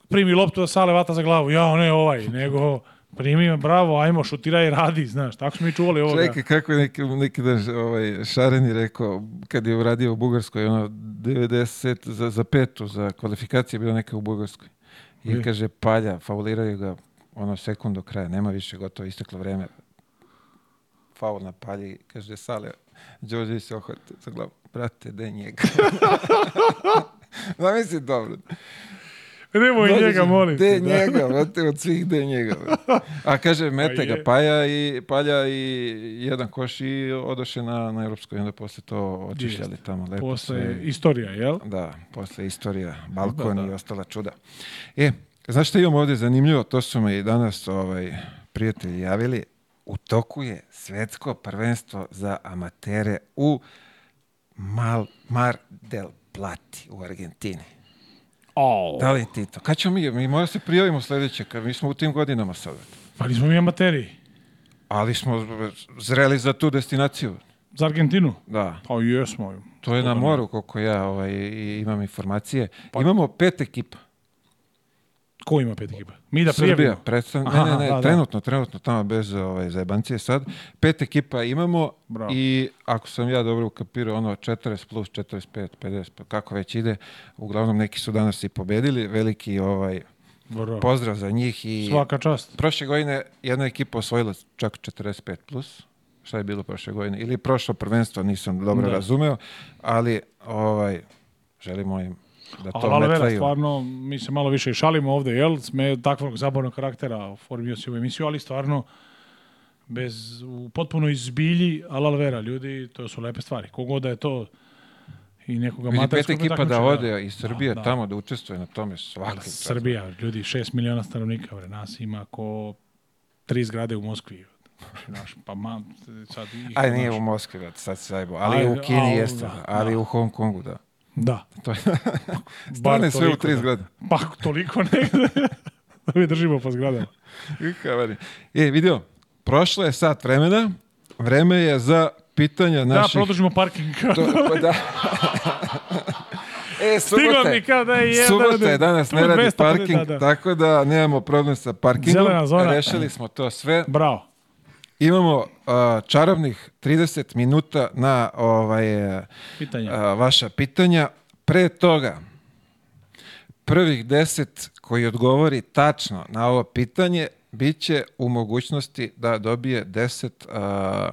primi loptu da Sale vata za glavu, ja ne ovaj, nego Primi, bravo, ajmo, šutiraj, radi, znaš, tako smo i čuvali ovoga. Čekaj, kako je neki, neki da, ovaj, Šareni rekao, kad je uradio u Bugarskoj, ono, 90 za, za petu, za kvalifikacije je bila neka u Bugarskoj. I I. kaže, palja, fauliraju ga, ono, sekund do kraja, nema više, gotovo, isteklo vreme. Faul na palji, kaže, sale, Đorđević se ohvata za glavu. Brate, de njega. Zamisli, dobro. Nemoj Dođe, njega, molim te. Gde da. Te njega, brate, od svih de njega. A kaže, mete ga pa palja i, palja i jedan koš i odoše na, na Europsku i onda posle to očišljali Just. tamo. Lepo posle sve. istorija, jel? Da, posle istorija, da, balkon da, da. i ostala čuda. E, znaš što imam ovde zanimljivo? To su me i danas ovaj, prijatelji javili. U toku je svetsko prvenstvo za amatere u Mal, Mar del Plati u Argentini. Oh. Da li ti to? Kad ćemo mi? Mi moramo da se prijavimo sledeće, kad mi smo u tim godinama sad. Pa nismo mi amateri. Ali smo zreli za tu destinaciju. Za Argentinu? Da. Pa jesmo. To je na moru, koliko ja ovaj, imam informacije. Pa... Imamo pet ekipa. Ko ima pet ekipa? Mi da prijavimo. Srbija, predstav... ne, ne, ne, da, da. trenutno, da. trenutno tamo bez ovaj, zajebancije sad. Pet ekipa imamo Bravo. i ako sam ja dobro ukapirao, ono 40 plus, 45, 50, pa kako već ide. Uglavnom neki su danas i pobedili, veliki ovaj Bravo. pozdrav za njih. I Svaka čast. Prošle godine jedna ekipa osvojila čak 45 plus šta je bilo prošle godine ili prošlo prvenstvo nisam dobro da. razumeo ali ovaj želimo im da to Ali Vera, stvarno, mi se malo više šalimo ovde, jel? Sme takvog zabornog karaktera formio se u emisiju, ali stvarno, bez, u potpuno izbilji Alal Vera, ljudi, to su lepe stvari. Kogoda da je to i nekoga Vidi, pet ekipa da ode iz da, Srbije da, tamo da učestvuje na tome svaki čas. Srbija, ljudi, 6 miliona stanovnika, vre, nas ima ko tri zgrade u Moskvi. Naš, pa ma, sad ih, Aj, nije naš. u Moskvi, sad se zajebo, ali Aj, u Kini a, jeste, da, ali da. u Hong Kongu, da. Da. To je... Stane sve u tri da. zgrade. Pa toliko negde. da mi držimo po zgradama. e, vidio, prošlo je sat vremena, vreme je za pitanja da, naših... Da, produžimo parking. to, pa da. E, subota, mi kao da je jedan... Subota danas, ne radi pa parking, da, da. tako da nemamo problem sa parkingom. Zelena zona. Rešili smo to sve. Bravo. Imamo uh, čarobnih 30 minuta na ovaj, e, pitanja. Uh, vaša pitanja. Pre toga, prvih 10 koji odgovori tačno na ovo pitanje, bit će u mogućnosti da dobije 10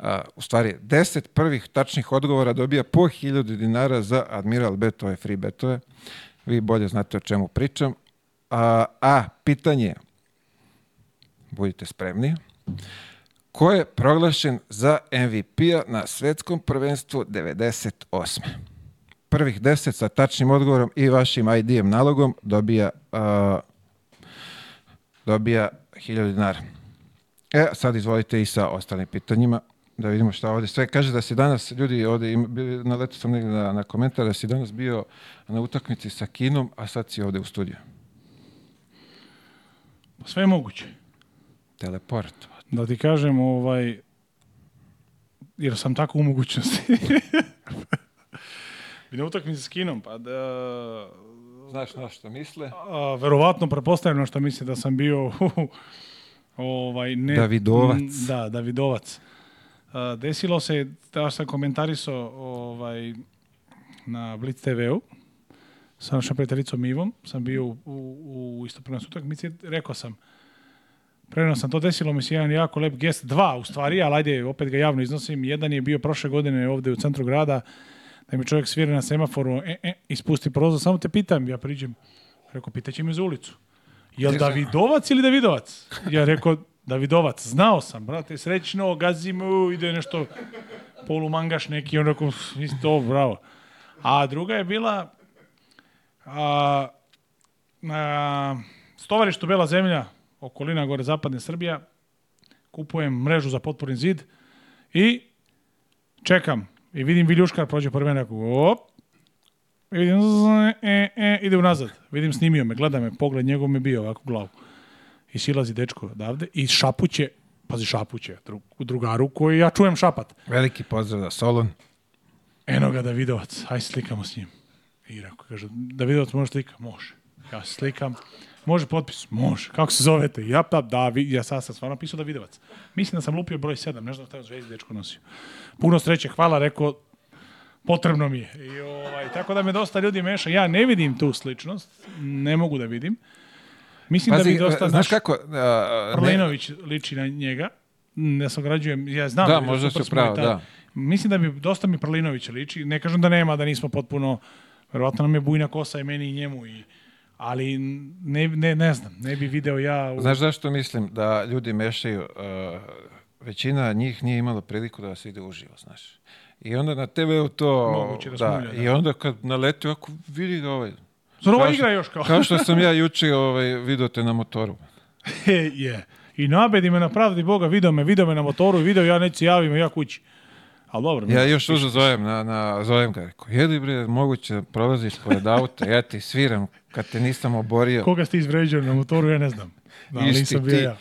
Uh, u stvari 10 prvih tačnih odgovora dobija po 1000 dinara za Admiral Betove, free betove. Vi bolje znate o čemu pričam. A, a pitanje, budite spremni, ko je proglašen za MVP-a na svetskom prvenstvu 98. Prvih 10 sa tačnim odgovorom i vašim ID-em nalogom dobija uh, dobija 1000 dinara. E, sad izvolite i sa ostalim pitanjima da vidimo šta ovde sve. Kaže da se danas, ljudi, ovde im, naletu sam negde na, na komentar, da si danas bio na utakmici sa kinom, a sad si ovde u studiju. Sve je moguće. Teleportovao. Da ti kažem, ovaj, jer sam tako u mogućnosti. Bine utakmice s Kinom, pa da... Znaš na što misle? A, verovatno, prepostavljam na što misle da sam bio ovaj, ne, Davidovac. Mm, da, Davidovac. A, desilo se, da sam komentarisao ovaj, na Blitz TV-u sa našom prijateljicom Ivom, sam bio u, u, u istoprenos utakmici, rekao sam, Preno sam to desilo mi se jedan jako lep gest, dva u stvari, ali ajde opet ga javno iznosim. Jedan je bio prošle godine ovde u centru grada, da mi čovjek svira na semaforu, e, e, ispusti prozor, samo te pitam, ja priđem. Rekao, pitaće mi za ulicu. Jel Davidovac ili Davidovac? Ja rekao, Davidovac, znao sam, brate, srećno, gazim, ide nešto polumangaš neki, on rekao, isto, bravo. A druga je bila a, a, Stovarištu Bela zemlja, okolina gore zapadne Srbija, kupujem mrežu za potporni zid i čekam. I vidim Viljuškar prođe prvenjak. Op! I vidim, e, e, e, ide unazad. Vidim, snimio me, gleda me, pogled njegov me bio ovako u glavu. I silazi dečko odavde i šapuće, pazi šapuće, dru, drugaru koji ja čujem šapat. Veliki pozdrav da Solon. Eno ga Davidovac, aj slikamo s njim. I rekao, kaže, Davidovac može slika? Može. Ja slikam. Može potpis? Može. Kako se zovete? Ja, pa, da, da, ja sad sam stvarno pisao da Davidovac. Mislim da sam lupio broj 7, nešto znam šta zvezdi dečko nosio. Puno sreće, hvala, rekao, potrebno mi je. I, ovaj, tako da me dosta ljudi meša. Ja ne vidim tu sličnost, ne mogu da vidim. Mislim da Pazi, da bi dosta... E, znaš kako... Uh, Prlinović liči na njega. Ne se ja znam da, da možda se pravo, da. Mislim da bi dosta mi Prlinović liči. Ne kažem da nema, da nismo potpuno... Verovatno nam je bujna kosa i meni i njemu i ali ne, ne, ne znam, ne bi video ja... U... Znaš zašto mislim da ljudi mešaju? Uh, većina njih nije imala priliku da se ide uživo, znaš. I onda na TV-u to... Moguće da, da, smulja, da, I onda kad naleti, ako vidi da ovaj... Zar ovo igra još kao? kao što sam ja juče ovaj, video te na motoru. E, je. yeah. I nabedi me na pravdi Boga, video me, video me na motoru, video ja neću javim, ja kući. Ali dobro. Ja još užu zovem, na, na, zovem ga, rekao, jedi bre, moguće da prolaziš pored auta, ja ti sviram kad te nisam oborio. Koga ste izvređali na motoru, ja ne znam. Da, Išti, nisam bio ti, ja.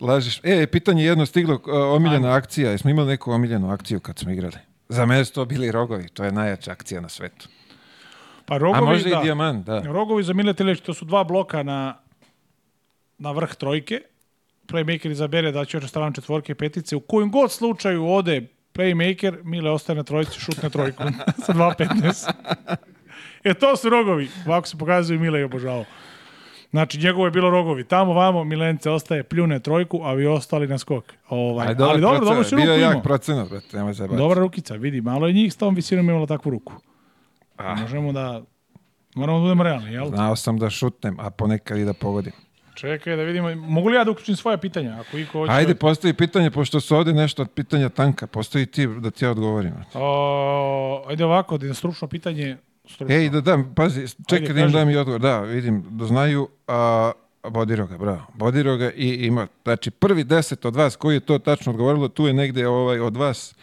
Lažiš. E, pitanje jedno stiglo, e, omiljena Ajde. akcija, jesmo imali neku omiljenu akciju kad smo igrali? Za mene su to bili rogovi, to je najjača akcija na svetu. Pa rogovi, A možda da. i dijamant, da. Rogovi za Mile to su dva bloka na, na vrh trojke. Playmaker izabere da će od stranu četvorke i petice. U kojim god slučaju ode playmaker, Mile ostaje na trojici, šutne trojku sa 2.15. e to su rogovi. Ovako se pokazuju Mile i obožavao. Znači, njegovo je bilo rogovi. Tamo, vamo, Milence ostaje, pljune trojku, a vi ostali na skok. Ovaj, Aj, ali dobro, dobro se ruku Bio jak procenat, brate, nemoj se bati. Dobra rukica, vidi, malo je njih s tom visinom imalo takvu ruku. Ah. Možemo da... Moramo da budemo realni, jel? Znao sam da šutnem, a ponekad i da pogodim. Čekaj da vidimo, mogu li ja da uključim svoja pitanja? Ako iko hoće... Ajde, da- postoji pitanje, pošto su ovde nešto od pitanja tanka, postoji ti da ti ja odgovorim. O, ajde ovako, da je stručno pitanje... Stručno. Ej, da dam, pazi, čekaj da im dam i odgovor. Da, vidim, da znaju... A, Bodiroga, bravo. Bodiroga i ima, znači prvi deset od vas koji je to tačno odgovorilo, tu je negde ovaj, od vas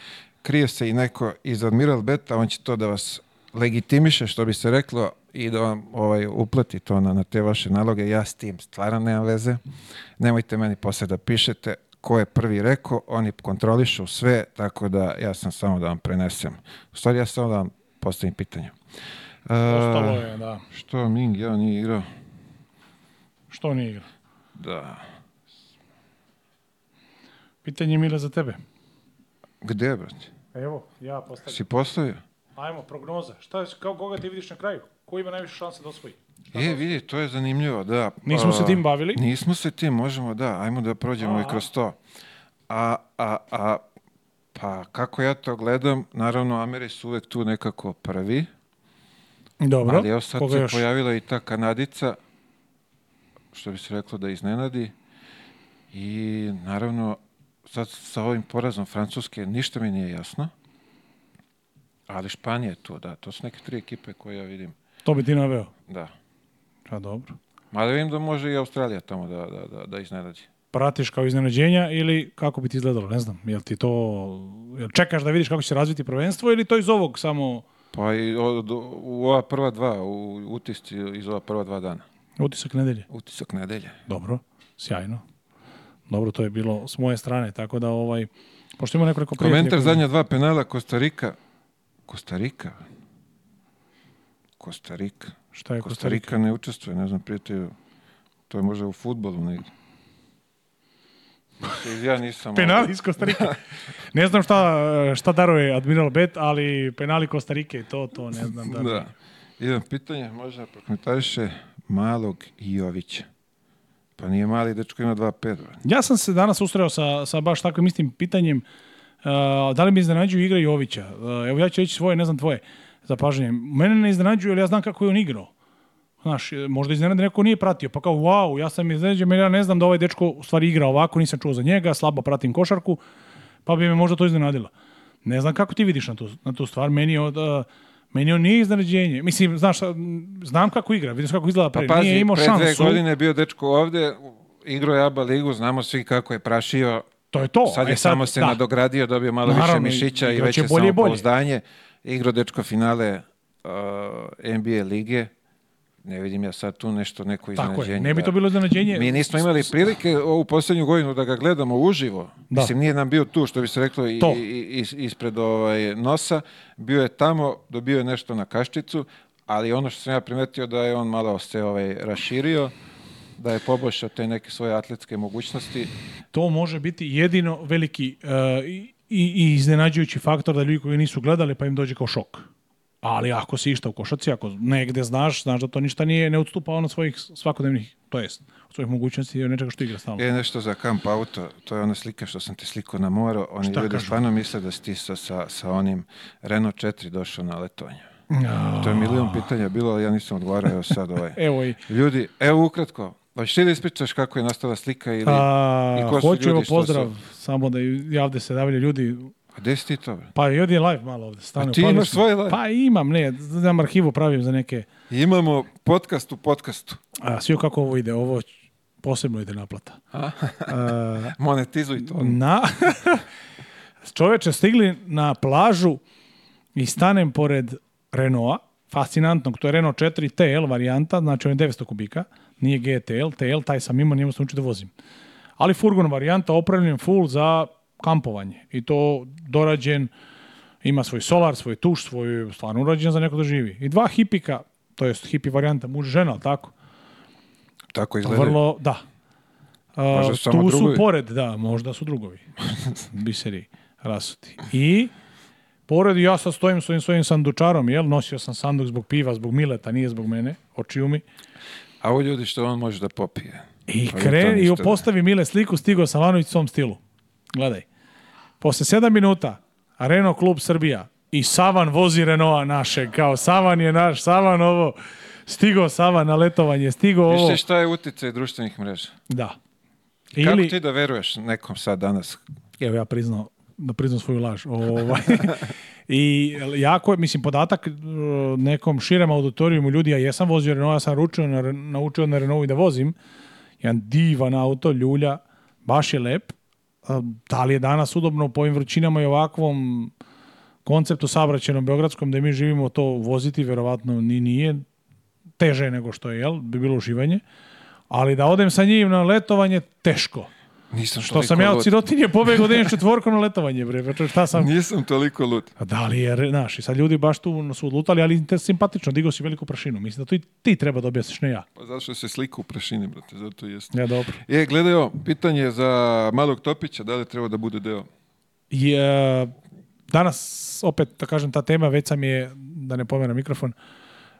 krije se i neko iz Admiral Beta, on će to da vas legitimiše, što bi se reklo, i da vam ovaj, uplati to na, na te vaše naloge. Ja s tim stvarno nemam veze. Nemojte meni posle da pišete ko je prvi rekao, oni kontrolišu sve, tako da ja sam samo da vam prenesem. U stvari, ja samo da vam postavim pitanje. E, Ostalo je, da. Što Ming ja nije igrao? Što nije igrao? Da. Pitanje Mile za tebe. Gde, brate? Evo, ja postavljam. Si postavio? Ajmo, prognoza. Šta je, kao koga ti vidiš na kraju? ko ima najviše šanse da osvoji. e, vidi, to je zanimljivo, da. Nismo se tim bavili. Nismo se tim, možemo, da, ajmo da prođemo a. i kroz to. A, a, a, pa, kako ja to gledam, naravno, Ameri su uvek tu nekako prvi. Dobro, Ali evo sad Koga se još? pojavila i ta Kanadica, što bi se reklo da iznenadi. I naravno, sad sa ovim porazom Francuske ništa mi nije jasno. Ali Španija je tu, da. To su neke tri ekipe koje ja vidim To bi ti naveo? Da. Pa dobro. Ma da vidim da može i Australija tamo da, da, da, da iznenadi. Pratiš kao iznenađenja ili kako bi ti izgledalo, ne znam, jel ti to, jel čekaš da vidiš kako će se razviti prvenstvo ili to iz ovog samo... Pa i od, u ova prva dva, u utisci iz ova prva dva dana. Utisak nedelje? Utisak nedelje. Dobro, sjajno. Dobro, to je bilo s moje strane, tako da ovaj, pošto ima nekoliko prijatelja... Komentar koji... zadnja dva penala Kostarika, Kostarika, Kostarika. Šta je Kostarika? Kostarika ne učestvuje, ne znam, prijatelju, to je možda u futbolu negdje. Ja nisam... penali iz Kostarike. Ne znam šta, šta daruje Admiral Bet, ali penali Kostarike, to, to ne znam. Da, da. Idem pitanje, možda prokomentariše malog Jovića. Pa nije mali, dečko ima dva 5 Ja sam se danas ustreo sa, sa baš takvim istim pitanjem. Uh, da li mi iznenađuju igra Jovića? Uh, evo ja ću reći svoje, ne znam tvoje. Uh, za pažnje. Mene ne iznenađuje, ali ja znam kako je on igrao. Znaš, možda iznenada neko nije pratio, pa kao, wow, ja sam iznenađen, jer ja ne znam da ovaj dečko u stvari igra ovako, nisam čuo za njega, slabo pratim košarku, pa bi me možda to iznenadilo. Ne znam kako ti vidiš na tu, na tu stvar, meni od... Uh, meni on nije iznenađenje. Mislim, znaš, znam kako igra, vidiš kako izgleda pa pre. Pa pazi, nije imao pre dve godine je bio dečko ovde, igrao je ABA ligu, znamo svi kako je prašio. To je to. Sad je e sad, samo se da. nadogradio, dobio malo Naravno, više mišića i veće samopouzdanje. Bolje igrao dečko finale uh, NBA lige, ne vidim ja sad tu nešto neko iznenađenje. Tako je, ne bi da- to bilo iznenađenje. Mi nismo imali prilike ovu poslednju godinu da ga gledamo uživo. Da. Mislim, nije nam bio tu, što bi se reklo, i, i, ispred ovaj, nosa. Bio je tamo, dobio je nešto na kaščicu, ali ono što sam ja primetio da je on malo se ovaj, raširio, da je poboljšao te neke svoje atletske mogućnosti. To može biti jedino veliki uh, i, i iznenađujući faktor da ljudi koji nisu gledali pa im dođe kao šok. Ali ako si išta u košaci, ako negde znaš, znaš da to ništa nije, ne odstupa ono svojih svakodnevnih, to jest, od svojih mogućnosti i nečega što igra stalno. E, nešto za kamp auto, to je ona slika što sam ti sliko na moru, oni Šta ljudi stvarno misle da si ti sa, sa onim Renault 4 došao na letonje. No. To je milion pitanja bilo, ali ja nisam odgovarao sad ovaj. evo i. Ljudi, evo ukratko, Pa hoćeš ti da ispričaš kako je nastala slika ili, A, pa, i ko su hoću, ljudi, evo, pozdrav, su? samo da javde se javljaju ljudi. A gde si ti to? Pa i ovdje live malo ovde. Stane, A ti imaš svoj live? Pa imam, ne, znam arhivu pravim za neke... Imamo podcast u podcastu. A, svi kako ovo ide, ovo posebno ide naplata. A? Monetizuj to. Na... Čoveče, stigli na plažu i stanem pored Renaulta, fascinantnog, to je Renault 4 TL varijanta, znači on je 900 kubika nije GTL, TL, taj sam imao, njemu sam učio da vozim. Ali furgon varijanta opravljen full za kampovanje i to dorađen, ima svoj solar, svoj tuš, svoj stvarno urađen za neko da živi. I dva hipika, to jest hipi varijanta, muž žena, tako? Tako izgleda. Vrlo, da. A, tu su drugovi. pored, da, možda su drugovi. Biseri rasuti. I pored ja sad stojim svojim svojim sandučarom, jel? Nosio sam sanduk zbog piva, zbog Mileta, nije zbog mene, očiju mi. A ovo ljudi što on može da popije. I, kre, i postavi Mile sliku, stigo Savanović u svom stilu. Gledaj. Posle 7 minuta, Renault klub Srbija i Savan vozi Renaulta našeg. Kao Savan je naš, Savan ovo. Stigo Savan na letovanje, stigo ovo. Vište šta je uticaj društvenih mreža. Da. Ili... Kako ti da veruješ nekom sad danas? Evo ja priznao, da priznam svoju laž. Ovaj. I jako je, mislim, podatak e, nekom širem auditorijumu ljudi, ja jesam vozio Renault, ja sam ručio na, naučio na Renault i da vozim, jedan divan auto, ljulja, baš je lep. E, da li je danas udobno po ovim vrućinama i ovakvom konceptu sabraćenom Beogradskom da mi živimo to voziti, verovatno ni nije teže nego što je, jel? Bi bilo uživanje. Ali da odem sa njim na letovanje, teško. Nisam što sam ja od sirotinje pobegao da idem četvorkom na letovanje, bre. Pa šta sam? Nisam toliko lud. A da li je, znaš, i sad ljudi baš tu su odlutali, ali te simpatično, digao si veliku prašinu. Mislim da to i ti treba da objasniš, ne ja. Pa zato što se slika u prašini, brate, zato jeste. Ja, dobro. E, gledaj pitanje za malog Topića, da li treba da bude deo? Je, danas, opet, da kažem, ta tema, već sam je, da ne pomeram mikrofon,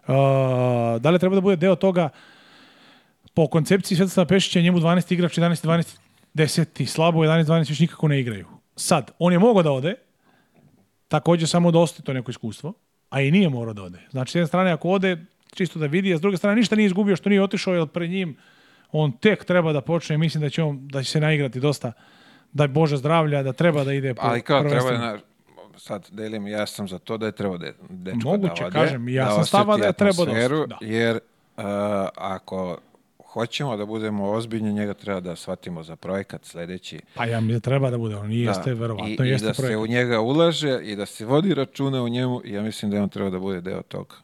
uh, da li treba da bude deo toga po koncepciji Svetoslava Pešića njemu 12 igrač 11 12 10. slabo 11. 12. više nikako ne igraju. Sad, on je mogao da ode, takođe samo da ostaje to neko iskustvo, a i nije morao da ode. Znači, s jedne strane, ako ode, čisto da vidi, a s druge strane, ništa nije izgubio što nije otišao, jer pred njim on tek treba da počne, mislim da će, on, da će se naigrati dosta, da je Bože zdravlja, da treba da ide po Ali kao treba na, sad delim, ja sam za to da je treba de, dečko Moguće, da ode, Moguće, kažem, ja da sam stava da je treba da, da Jer uh, ako hoćemo da budemo ozbiljni, njega treba da shvatimo za projekat sledeći. Pa ja mi treba da bude, on da. jeste, da, verovatno i, jeste I da projekat. se u njega ulaže i da se vodi računa u njemu, ja mislim da on treba da bude deo tog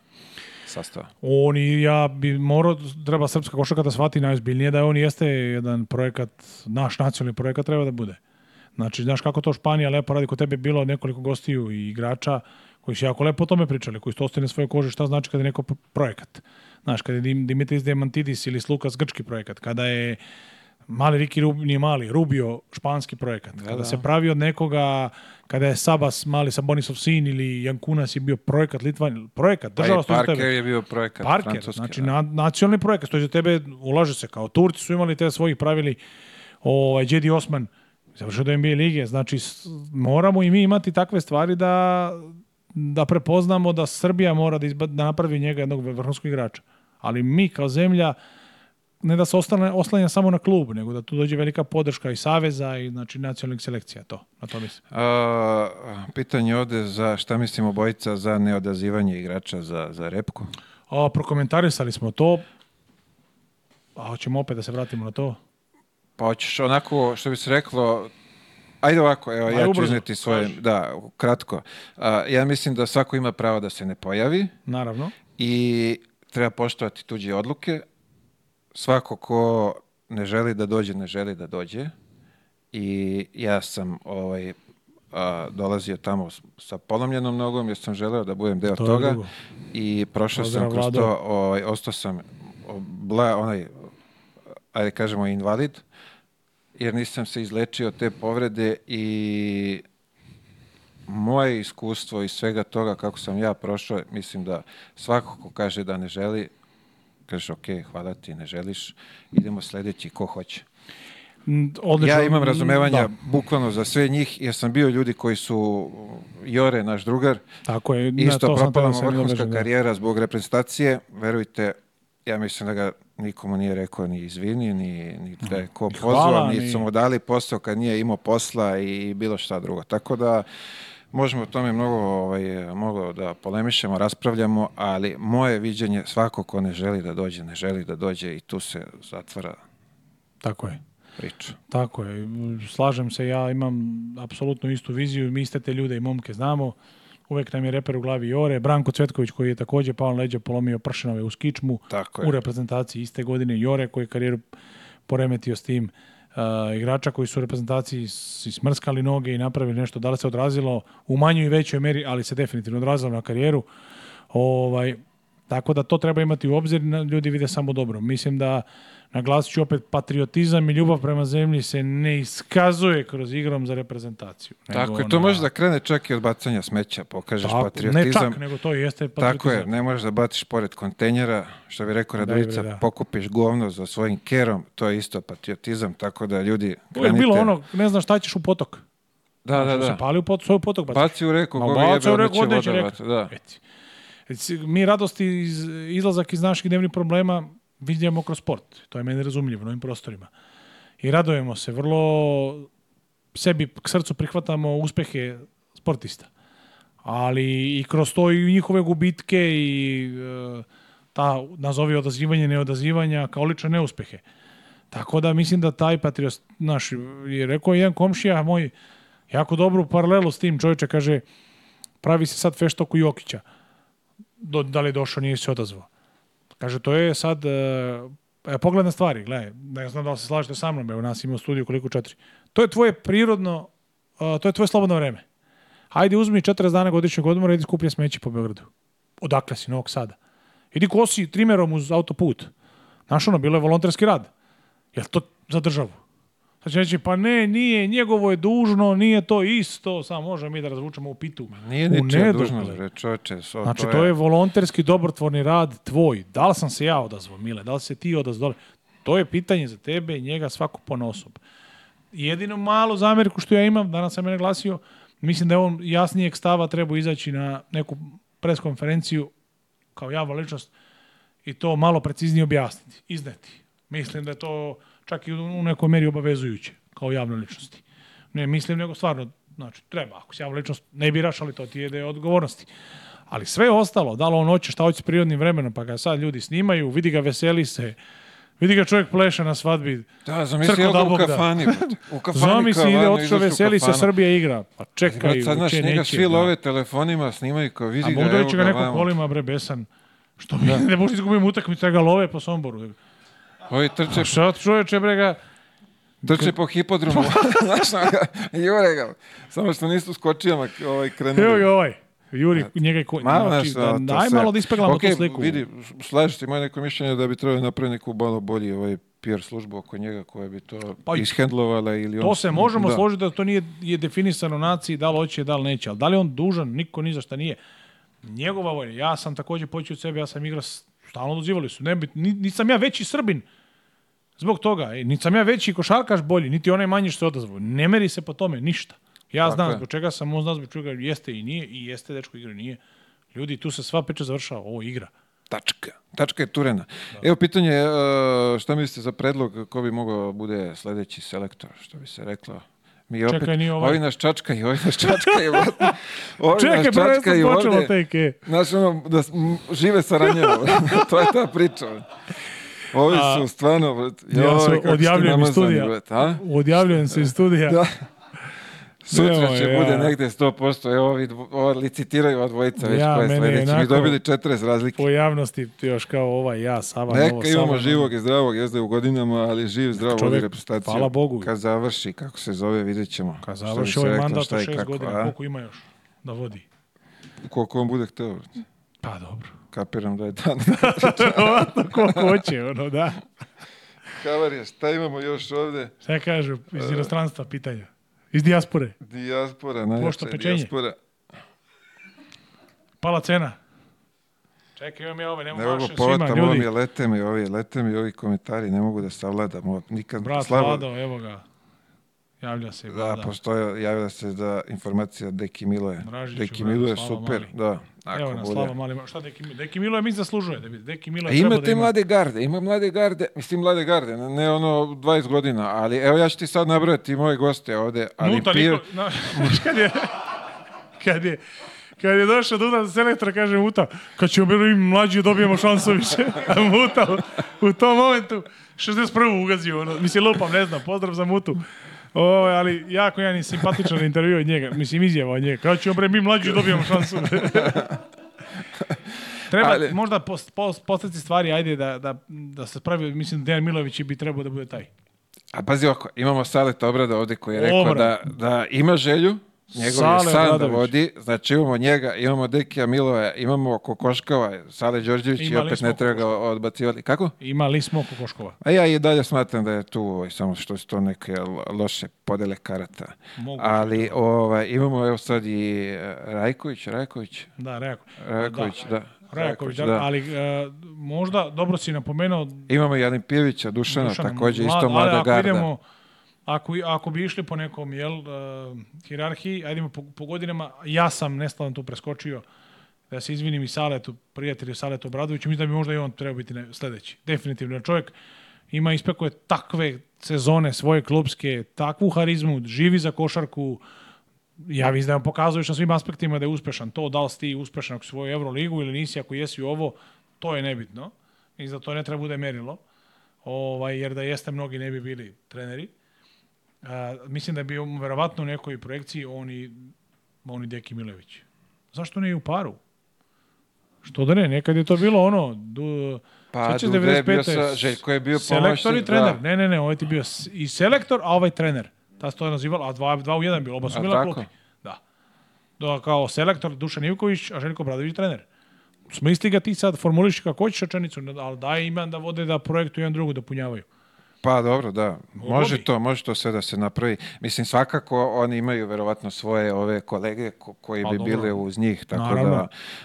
sastava. On i ja bi morao, treba srpska košaka da shvati najozbiljnije da on jeste jedan projekat, naš nacionalni projekat treba da bude. Znači, znaš kako to Španija lepo radi, kod tebe je bilo nekoliko gostiju i igrača koji su jako lepo o tome pričali, koji su ostali na svojoj koži šta znači kada je neko projekat. Znaš, kada je Dimitris Demantidis ili Slukas grčki projekat, kada je mali Riki Rubio, nije mali, Rubio španski projekat, da, kada da, se pravi od nekoga, kada je Sabas, mali Sabonisov sin ili Jankunas je bio projekat Litvan, projekat, država pa stoji Parker tebe. je bio projekat. Parker, znači da. na, nacionalni projekat, stoji za tebe, ulaže se, kao Turci su imali te svojih pravili, ovaj, Jedi Osman, završio do NBA lige, znači moramo i mi imati takve stvari da da prepoznamo da Srbija mora da, izba, da napravi njega jednog vrhunskog igrača. Ali mi kao zemlja, ne da se oslanja samo na klub, nego da tu dođe velika podrška i saveza i znači nacionalnih selekcija, to, na to mislim. Uh pitanje ovde za šta mislimo bojica za neodazivanje igrača za, za repku? A, prokomentarisali smo to, a hoćemo opet da se vratimo na to? Pa hoćeš onako, što bi se reklo, Ajde ovako, evo, Aj, ja ću izneti svoje, Kaži. da, kratko. A, ja mislim da svako ima pravo da se ne pojavi. Naravno. I treba poštovati tuđe odluke. Svako ko ne želi da dođe, ne želi da dođe. I ja sam ovaj, a, dolazio tamo sa polomljenom nogom jer sam želeo da budem deo to toga i prošao sam kroz vlado. to, ovaj, ostao sam bla, onaj, ajde kažemo invalid, jer nisam se izlečio te povrede i moje iskustvo i svega toga kako sam ja prošao, mislim da svako ko kaže da ne želi, kaže ok, hvala ti, ne želiš, idemo sledeći ko hoće. Mm, odlično. Ja imam razumevanja da. bukvalno za sve njih, jer sam bio ljudi koji su Jore, naš drugar, Tako je, ne, to propala mu vrhunska da karijera zbog reprezentacije, verujte, ja mislim da ga nikomu nije rekao ni izvini, ni, ni da je ko pozvao, ni, ni su mu dali posao kad nije imao posla i bilo šta drugo. Tako da, možemo o tome mnogo, ovaj, mnogo da polemišemo, raspravljamo, ali moje viđenje, svako ko ne želi da dođe, ne želi da dođe i tu se zatvara Tako je. priča. Tako je, slažem se, ja imam apsolutno istu viziju, mi iste te ljude i momke znamo, uvek nam je reper u glavi Jore, Branko Cvetković koji je takođe pao na leđa polomio pršenove u Skičmu u reprezentaciji iste godine, Jore koji je karijeru poremetio s tim uh, igrača koji su u reprezentaciji smrskali noge i napravili nešto, da li se odrazilo u manjoj i većoj meri, ali se definitivno odrazilo na karijeru. Ovaj, tako da to treba imati u obzir, ljudi vide samo dobro. Mislim da Naglasit ću opet, patriotizam i ljubav prema zemlji se ne iskazuje kroz igrom za reprezentaciju. Nego tako je, to ona... može da krene čak i od bacanja smeća, pokažeš tako, patriotizam. Ne tak, nego to jeste patriotizam. Tako je, ne možeš da baciš pored kontejnera, što bi rekao Radovica, da. pokupiš govno za svojim kerom, to je isto patriotizam, tako da ljudi... To je bilo ono, ne znam šta ćeš u potok. Da, da, da. da. Se pali u potok, svoj potok baciš. Baci u reku, koga jebe, ono će voda. Da. Eti. Mi radosti iz, izlazak iz naših dnevnih problema vidimo kroz sport. To je meni razumljivo na ovim prostorima. I radujemo se, vrlo sebi k srcu prihvatamo uspehe sportista. Ali i kroz to i njihove gubitke i e, ta nazovi odazivanje, neodazivanja kao lične neuspehe. Tako da mislim da taj patriot, naš, je rekao jedan komšija moj, jako dobru paralelu s tim čovječe, kaže, pravi se sad fešta oko Jokića. Do, da li je došao, nije se odazvao. Kaže, to je sad, e, e pogledna stvari, gledaj, ne znam da li se slažete sa mnom, evo nas ima u studiju koliko četiri. To je tvoje prirodno, uh, to je tvoje slobodno vreme. Hajde, uzmi 40 dana godišnjeg odmora, idi skuplje smeće po Beogradu. Odakle si, Novog Sada. Idi kosi trimerom uz autoput. Znaš ono, bilo je volonterski rad. Jel to za državu? Sad će pa ne, nije, njegovo je dužno, nije to isto, samo možemo mi da razvučemo u pitu. Nije ničija dužnost, bre, čoče. So, znači, to je... to je volonterski dobrotvorni rad tvoj. Da li sam se ja odazvao, Mile, da li se ti odazvao? To je pitanje za tebe i njega svaku ponosob. Jedino malu zamjerku što ja imam, danas sam je naglasio, mislim da je on jasnijeg stava treba izaći na neku preskonferenciju kao javna ličnost i to malo preciznije objasniti, izneti. Mislim da je to čak i u nekoj meri obavezujuće kao javne ličnosti. Ne mislim, nego stvarno, znači, treba. Ako si javna ličnost, ne biraš, ali to ti je da je odgovornosti. Ali sve ostalo, da li on hoće, šta hoće s prirodnim vremenom, pa ga sad ljudi snimaju, vidi ga, veseli se, Vidi ga čovjek pleše na svadbi. Da, zamisli da u da. kafani. U kafani zamisli ide otišao veseli se Srbija igra. Pa čekaj, sad nas njega svi da. love telefonima, snimaju kao vidi A ga. A mogu da ga neko kolima bre besan. Što mi da. ne može izgubimo utakmicu, ja ga love po Somboru. Ovi trče... A šta čoveče brega? Trče po hipodromu. Znaš, Jure ga. Samo što nisu skočijama ovaj krenuli. Evo ga ovaj. Juri, njega je ko... Malo znači, da, najmalo da ispeglamo okay, tu sliku. vidi, slažeš ti moje neko mišljenje da bi trebalo napraviti neku malo bolji ovaj PR službu oko njega koja bi to pa, ishendlovala ili... On, To se možemo da. složiti da to nije je definisano naciji da li hoće, da li neće, ali da li on dužan, niko ni za šta nije. Njegova volja, ja sam takođe počeo od sebe, ja sam igrao stalno dozivali su, ne bit, nisam ja veći Srbin, zbog toga. I e, niti sam ja veći košarkaš bolji, niti onaj manji što je odazvao. Ne meri se po tome ništa. Ja Tako znam je. zbog čega sam, on zna zbog čega jeste i nije, i jeste dečko igra nije. Ljudi, tu se sva priča završava, ovo igra. Tačka. Tačka je turena. Da. Evo pitanje, e, šta mislite za predlog ko bi mogao da bude sledeći selektor, što bi se reklo? Mi opet, Čekaj, nije ovaj. Ovi čačka i ovi nas čačka i ovdje. Ovi Čekaj, čačka i ovdje. Čekaj, tek, e. Znaš, ono, da žive sa ranjevom. to je ta priča. Ovi su stvarno, bret, ja se odjavljujem iz studija. Brat, a? Odjavljujem se iz studija. Da. Sutra će Evo, bude negde 100%, evo ovi ovo licitiraju od dvojica već ja, koje sljedeći. Mi dobili 40 razlike. Po javnosti još kao ovaj ja, Sava Neka novo, imamo Sava, živog i zdravog, jezda u godinama, ali živ, zdrav, vodi reprezentaciju. Hvala Bogu. Kad završi, kako se zove, vidjet ćemo. Kad završi ovaj mandat od 6 godina, koliko ima još da vodi? Koliko on bude hteo. Pa dobro. Kapiram da je dan. ko hoće, ono, da. Havarija, šta imamo još ovde? Šta kažu iz e. inostranstva pitanja? Iz dijaspore? Dijaspora, najjače pečenje. dijaspora. Pala cena. Čekaj, imam ja ove, ne mogu ne mogu povata, ljudi. mi je lete mi ovi, lete mi ovi komentari, ne mogu da savladam. Nikad Brat, slabo, Vlado, evo ga. Javlja se i Da, postoje, javlja se da informacija Deki Miloje. Mražiću, Deki Miloje, super, Mali. da. Ako Evo na bude. Slava Mali, šta Deki Miloje? Deki Miloje mi zaslužuje. Da Deki Miloje e, ima da te da ima... mlade garde, ima mlade garde, mislim mlade garde, ne ono 20 godina, ali evo ja ću ti sad nabrati moje goste ovde. Ali Nuta, pir... niko, na, kad je, kad je, kad je došao Duda selektor, kaže Muta, kad ćemo bilo mlađi dobijemo šansu više. A Muta u, u tom momentu 61. ugazio, ono, mislim lupam, ne znam, pozdrav za Mutu. O, ali jako jedan simpatičan intervju od njega. Mislim, izjava od njega. Kao ćemo pre, mi mlađi dobijamo šansu. Treba ali... možda post, post, postati stvari, ajde, da, da, da se pravi, mislim, Dejan Milović bi trebao da bude taj. A pazi ovako, imamo Saleta Obrada ovde koji je rekao Obrad. da, da ima želju, njegov je san da vodi, znači imamo njega, imamo Dekija Milova, imamo Kokoškova, Sale Đorđević i opet ne treba odbacivati. Kako? Imali smo Kokoškova. A ja i dalje smatram da je tu ovaj, samo što su to neke loše podele karata. Moguće, Ali ovaj, imamo evo sad i eh, Rajković, Rajković. Da, da, da, Rajković. Rajković, da. da. Rajaković, da, ali uh, možda, dobro si napomenuo... Imamo Janin Pijevića, Dušana, Dušana, također mlad, isto mlada garda. Idemo, ako, ako bi išli po nekom jel, uh, eh, hirarhiji, ajdemo po, po godinama, ja sam nestalno tu preskočio, da se izvinim i Saletu, prijatelju Saletu Obradoviću, mislim da bi možda i on trebao biti ne, sledeći. Definitivno čovjek ima ispekuje takve sezone svoje klubske, takvu harizmu, živi za košarku, ja vidim da vam pokazuješ na svim aspektima da je uspešan. To da li si ti uspešan u svoju Euroligu ili nisi, ako jesi ovo, to je nebitno. I za to ne treba bude merilo. Ovaj, jer da jeste, mnogi ne bi bili treneri a, mislim da bi verovatno u nekoj projekciji on i, on i Deki Milević. Zašto ne i u paru? Što da ne, nekad je to bilo ono, du, pa, sećaš 95. Je bio sa, Željko je bio pomoćni. selektor i trener. Da. Ne, ne, ne, ovaj ti bio i selektor, a ovaj trener. Ta se to je nazivalo, a dva, dva u jedan bilo, oba su bila klupi. Da. da. Kao selektor Dušan Ivković, a Željko Bradović trener. Smisli ga ti sad, formuliši kako hoćeš rečenicu, ali daj iman da vode da projektu jedan drugu da punjavaju. Pa dobro, da. Može to, može to sve da se napravi. Mislim, svakako oni imaju verovatno svoje ove kolege ko, koji pa, bi bile uz njih, tako da Naravno.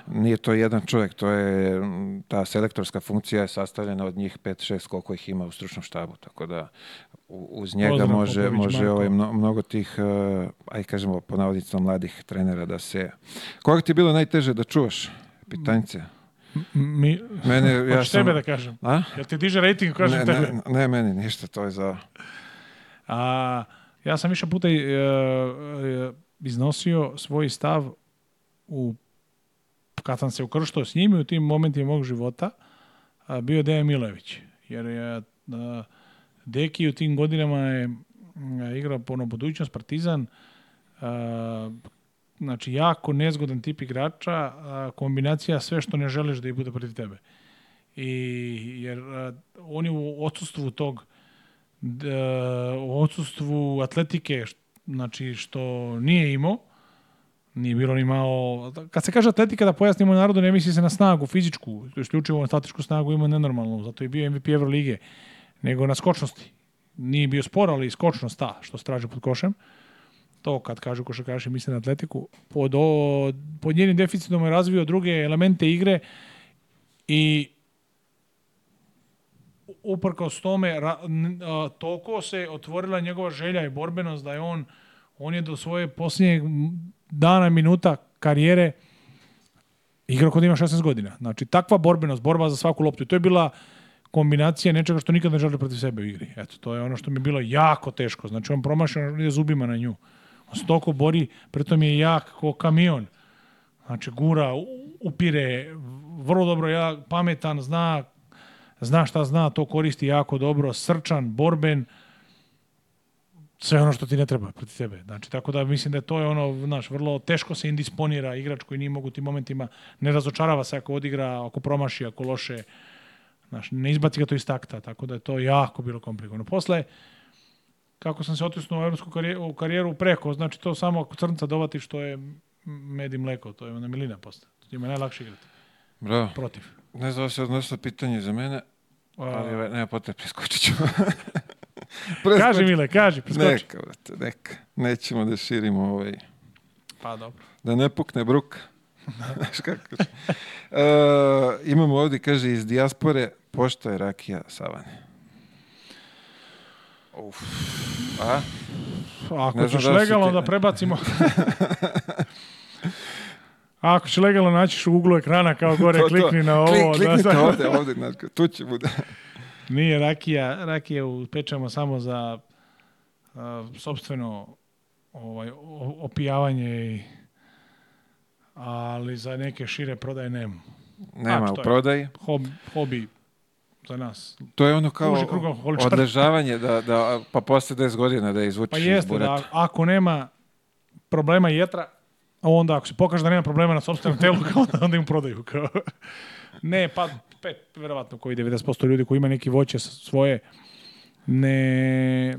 da nije to jedan čovjek, to je mm, ta selektorska funkcija je sastavljena od njih 5-6 koliko ih ima u stručnom štabu, tako da uz njega Pozdrav, može, Popović, može ovaj, mnogo tih, uh, aj kažemo, po mladih trenera da se... Koga ti je bilo najteže da čuvaš? Pitanjce. Mi, Mene, ja sam... tebe da kažem. A? Jel ti diže rating kažem ne, tebe? Ne, ne, meni ništa, to je za... A, ja sam više puta e, e, iznosio svoj stav u kad sam se ukrštao s njim u tim momentima mog života bio je Dejan Milović. Jer je e, Deki u tim godinama je igrao ono budućnost Partizan Znači, jako nezgodan tip igrača, kombinacija sve što ne želiš da i bude protiv tebe. I, jer oni u odsustvu tog, u odsustvu atletike, znači, što nije imao, nije bilo ni malo... Kad se kaže atletika, da pojasnimo narodu, ne misli se na snagu fizičku, isključivo na statičku snagu ima nenormalno, zato je bio MVP Evrolige, nego na skočnosti. Nije bio spor, ali skočnost ta što straže pod košem. Uh, to kad kažu košarkaši misle na atletiku, pod, o, pod njenim deficitom je razvio druge elemente igre i uprkos tome ra, a, toliko se otvorila njegova želja i borbenost da je on on je do svoje posljednjeg dana minuta karijere igrao kod ima 16 godina. Znači takva borbenost, borba za svaku loptu i to je bila kombinacija nečega što nikad ne želi protiv sebe u igri. Eto, to je ono što mi je bilo jako teško. Znači on promašio je zubima na nju. On se bori, pritom je jak kao kamion. Znači, gura, upire, vrlo dobro ja pametan, zna, zna šta zna, to koristi jako dobro, srčan, borben, sve ono što ti ne treba proti tebe. Znači, tako da mislim da to je ono, znaš, vrlo teško se indisponira igrač koji nije mogu u tim momentima, ne razočarava se ako odigra, ako promaši, ako loše, znaš, ne izbaci ga to iz takta, tako da je to jako bilo komplikovano. Posle, kako sam se otisnuo u evropsku karijeru, u karijeru preko, znači to samo ako crnca dovati što je med i mleko, to je onda milina posta. To ima najlakše igrati. Bravo. Protiv. Ne znam da se odnosilo pitanje za mene, ali ovaj, nema potrebe, preskočit ću. preskoči. Kaži Mile, kaži, preskoči. Neka, brate, neka. Nećemo da širimo ovaj... Pa dobro. Da ne pukne bruk. Znaš Kako? uh, imamo ovdje, kaže, iz dijaspore, pošto je rakija savane. Uf. A? Ako ne ćeš da legalno ti... da prebacimo... A ako će legalno naćiš u uglu ekrana kao gore, to, to. klikni na ovo. Klik, da klikni da, ovde, ovdje, znači, tu će bude. Nije rakija, rakija pečemo samo za uh, sobstveno ovaj, opijavanje i ali za neke šire prodaje nema. Nema u prodaji. Hob, hobi za nas. To je ono kao odležavanje, da, da, pa posle 10 godina da izvučiš pa jeste, iz bureta. Da, ako nema problema jetra, onda ako se pokaže da nema problema na sobstvenom telu, kao da onda im prodaju. Kao. Ne, pa pet, verovatno koji 90% ljudi koji ima neki voće svoje, ne,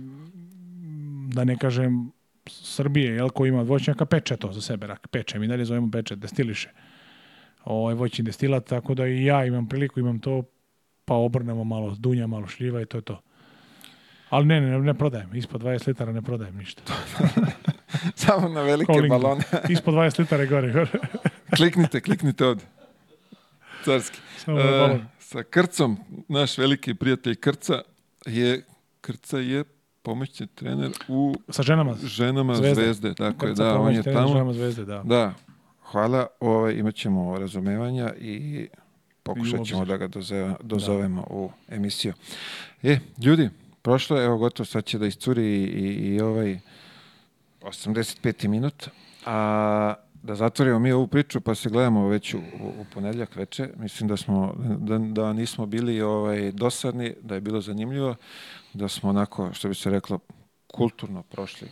da ne kažem Srbije, jel, koji ima voćnjaka, peče to za sebe, rak, peče, mi dalje zovemo peče, destiliše. Ovaj voćni destilat, tako da i ja imam priliku, imam to, pa obrnemo malo dunja, malo šljiva i to je to. Ali ne, ne, ne prodajem. Ispod 20 litara ne prodajem ništa. Samo na velike Calling. balone. Ispod 20 litara gore. gore. kliknite, kliknite od. Carski. Samo uh, sa Krcom, naš veliki prijatelj Krca je, Krca je pomoćni trener u... Sa ženama. Ženama Zvezde. zvezde tako Krca je, da, on je tamo. Ženama zvezde, da. Da, hvala, ovaj, imat ćemo razumevanja i pokušat ćemo da ga dozeva, da. dozovemo da. u emisiju. E, ljudi, prošlo je, evo gotovo, sad će da iscuri i, i, i ovaj 85. minut, a da zatvorimo mi ovu priču pa se gledamo već u, u ponedljak veče. Mislim da smo da, da nismo bili ovaj dosadni, da je bilo zanimljivo, da smo onako što bi se reklo kulturno prošli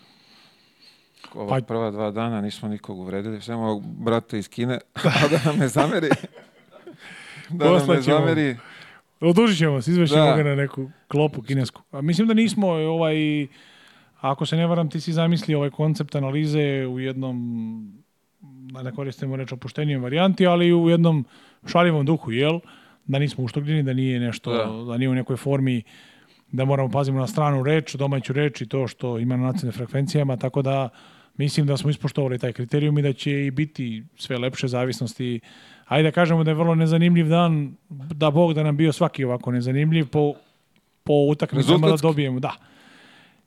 ova pa... prva dva dana nismo nikog uvredili, samo brata iz Kine, a da nam ne zameri. da nam ne zameri. Odužit ćemo vas, izvešćemo da. ga na neku klopu kinesku. A mislim da nismo e, ovaj... Ako se ne varam, ti si zamislio ovaj koncept analize u jednom, da ne koristimo reč opuštenijem varijanti, ali u jednom šaljivom duhu, jel? Da nismo uštogljeni, da nije nešto, da, da nije u nekoj formi da moramo pazimo na stranu reč, domaću reč i to što ima na nacionalnim frekvencijama, tako da mislim da smo ispoštovali taj kriterijum i da će i biti sve lepše zavisnosti ajde da kažemo da je vrlo nezanimljiv dan, da Bog da nam bio svaki ovako nezanimljiv po, po utakmicama da dobijemo, da.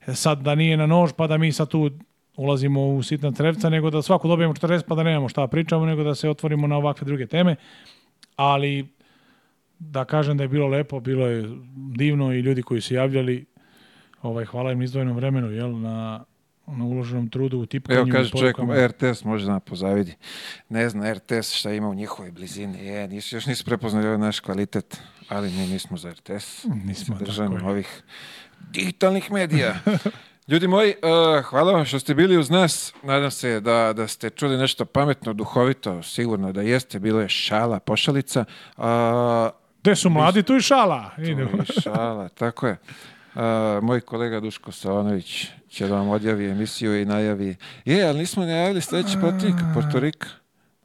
E, sad da nije na nož, pa da mi sad tu ulazimo u sitna trevca, nego da svaku dobijemo 40, pa da nemamo šta da pričamo, nego da se otvorimo na ovakve druge teme. Ali da kažem da je bilo lepo, bilo je divno i ljudi koji su javljali, ovaj, hvala im izdvojenom vremenu, jel, na na uloženom trudu u tipkanju. Evo kaže čovjek, RTS možda nam pozavidi. Ne zna RTS šta ima u njihovoj blizini. Je, nisu, još nisu prepoznali ovaj naš kvalitet, ali mi nismo za RTS. Nismo tako. ovih digitalnih medija. Ljudi moji, uh, hvala vam što ste bili uz nas. Nadam se da, da ste čuli nešto pametno, duhovito. Sigurno da jeste. Bilo je šala, pošalica. Uh, Gde su mladi, tu i šala. Tu i šala, tako je. A, moj kolega Duško Savanović će da vam odjavi emisiju i najavi. Je, ali nismo najavili sledeći protivnika, Portorika.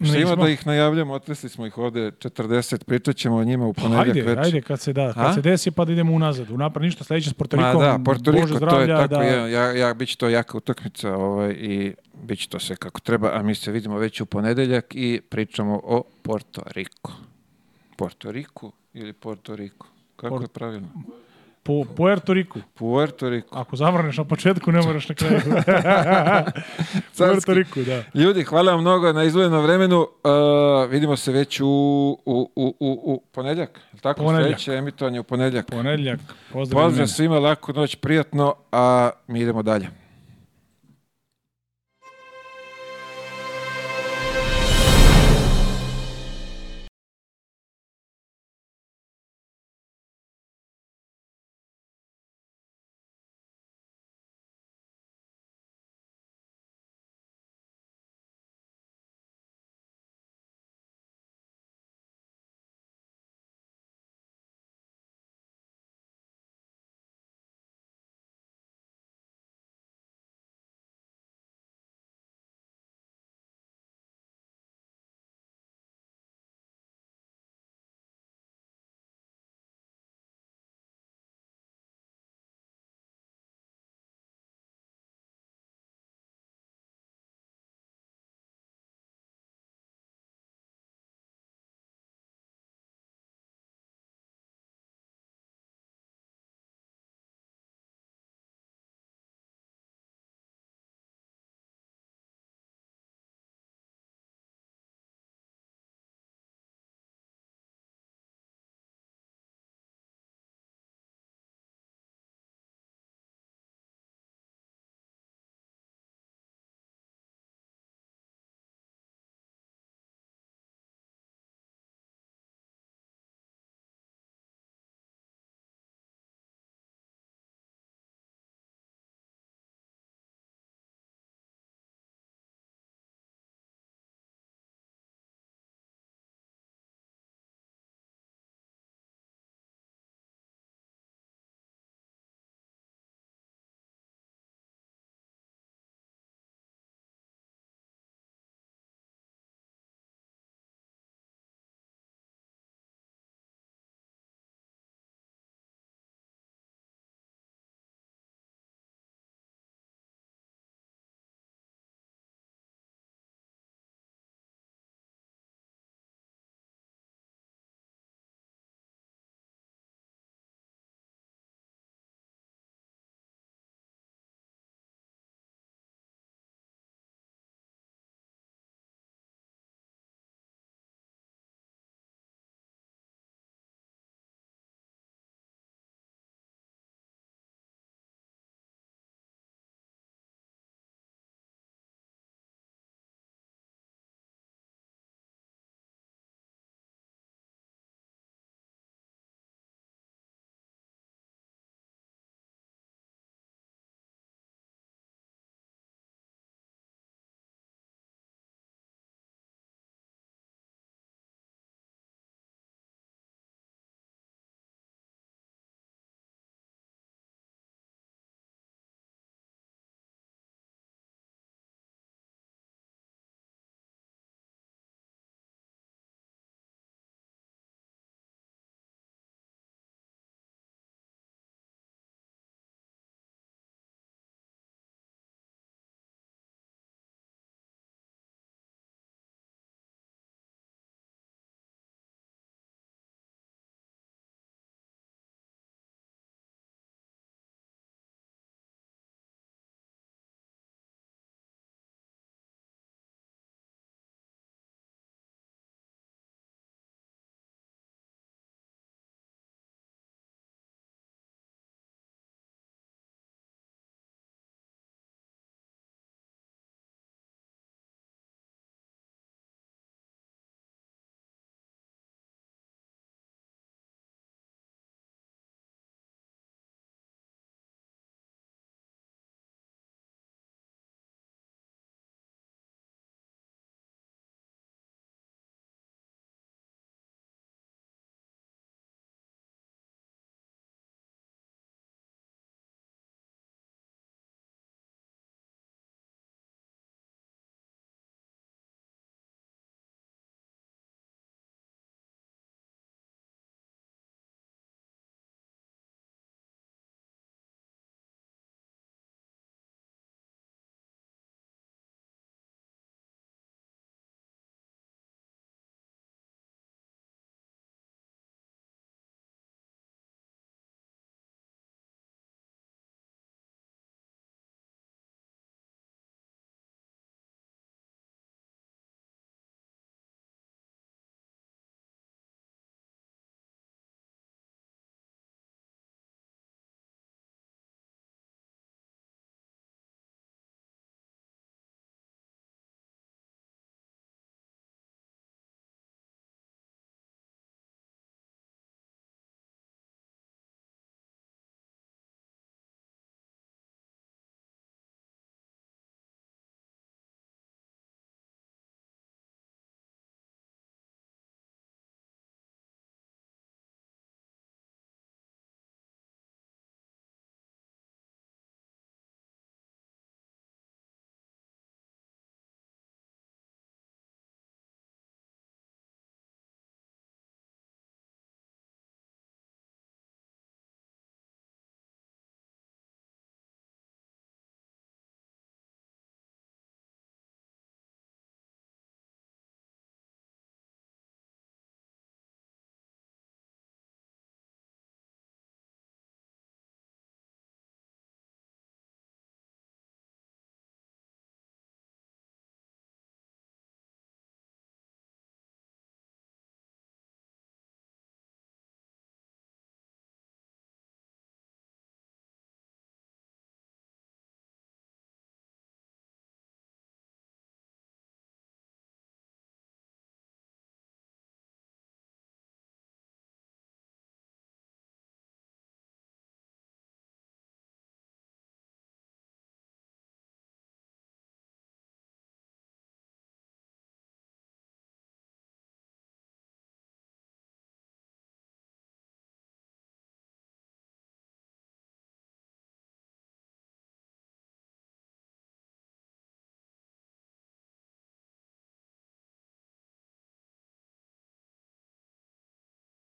Što ima da ih najavljamo, otresli smo ih ovde 40, pričat ćemo o njima u pa ponedljak večer. Ajde, ajde, kad se da, kad A? se desi pa da idemo unazad, unapred ništa, sledeće s Portorikom, da, Portoriko, Bože zdravlja. To je tako, da... ja, ja, ja, bit će to jaka utakmica ovaj, i bit će to sve kako treba, a mi se vidimo već u ponedeljak i pričamo o Portoriku. Portoriku ili Portoriku? Kako Port... je pravilno? Po Puerto Riku. Puerto Riku. Ako zavrneš na početku, ne moraš na kraju. Puerto Riku, da. Ljudi, hvala vam mnogo na izvojenom vremenu. Uh, vidimo se već u, u, u, u ponedljak. Tako ponedljak. emitovanje u ponedljak. Ponedljak. Pozdrav, Pozdrav svima, laku noć, prijatno, a mi idemo dalje.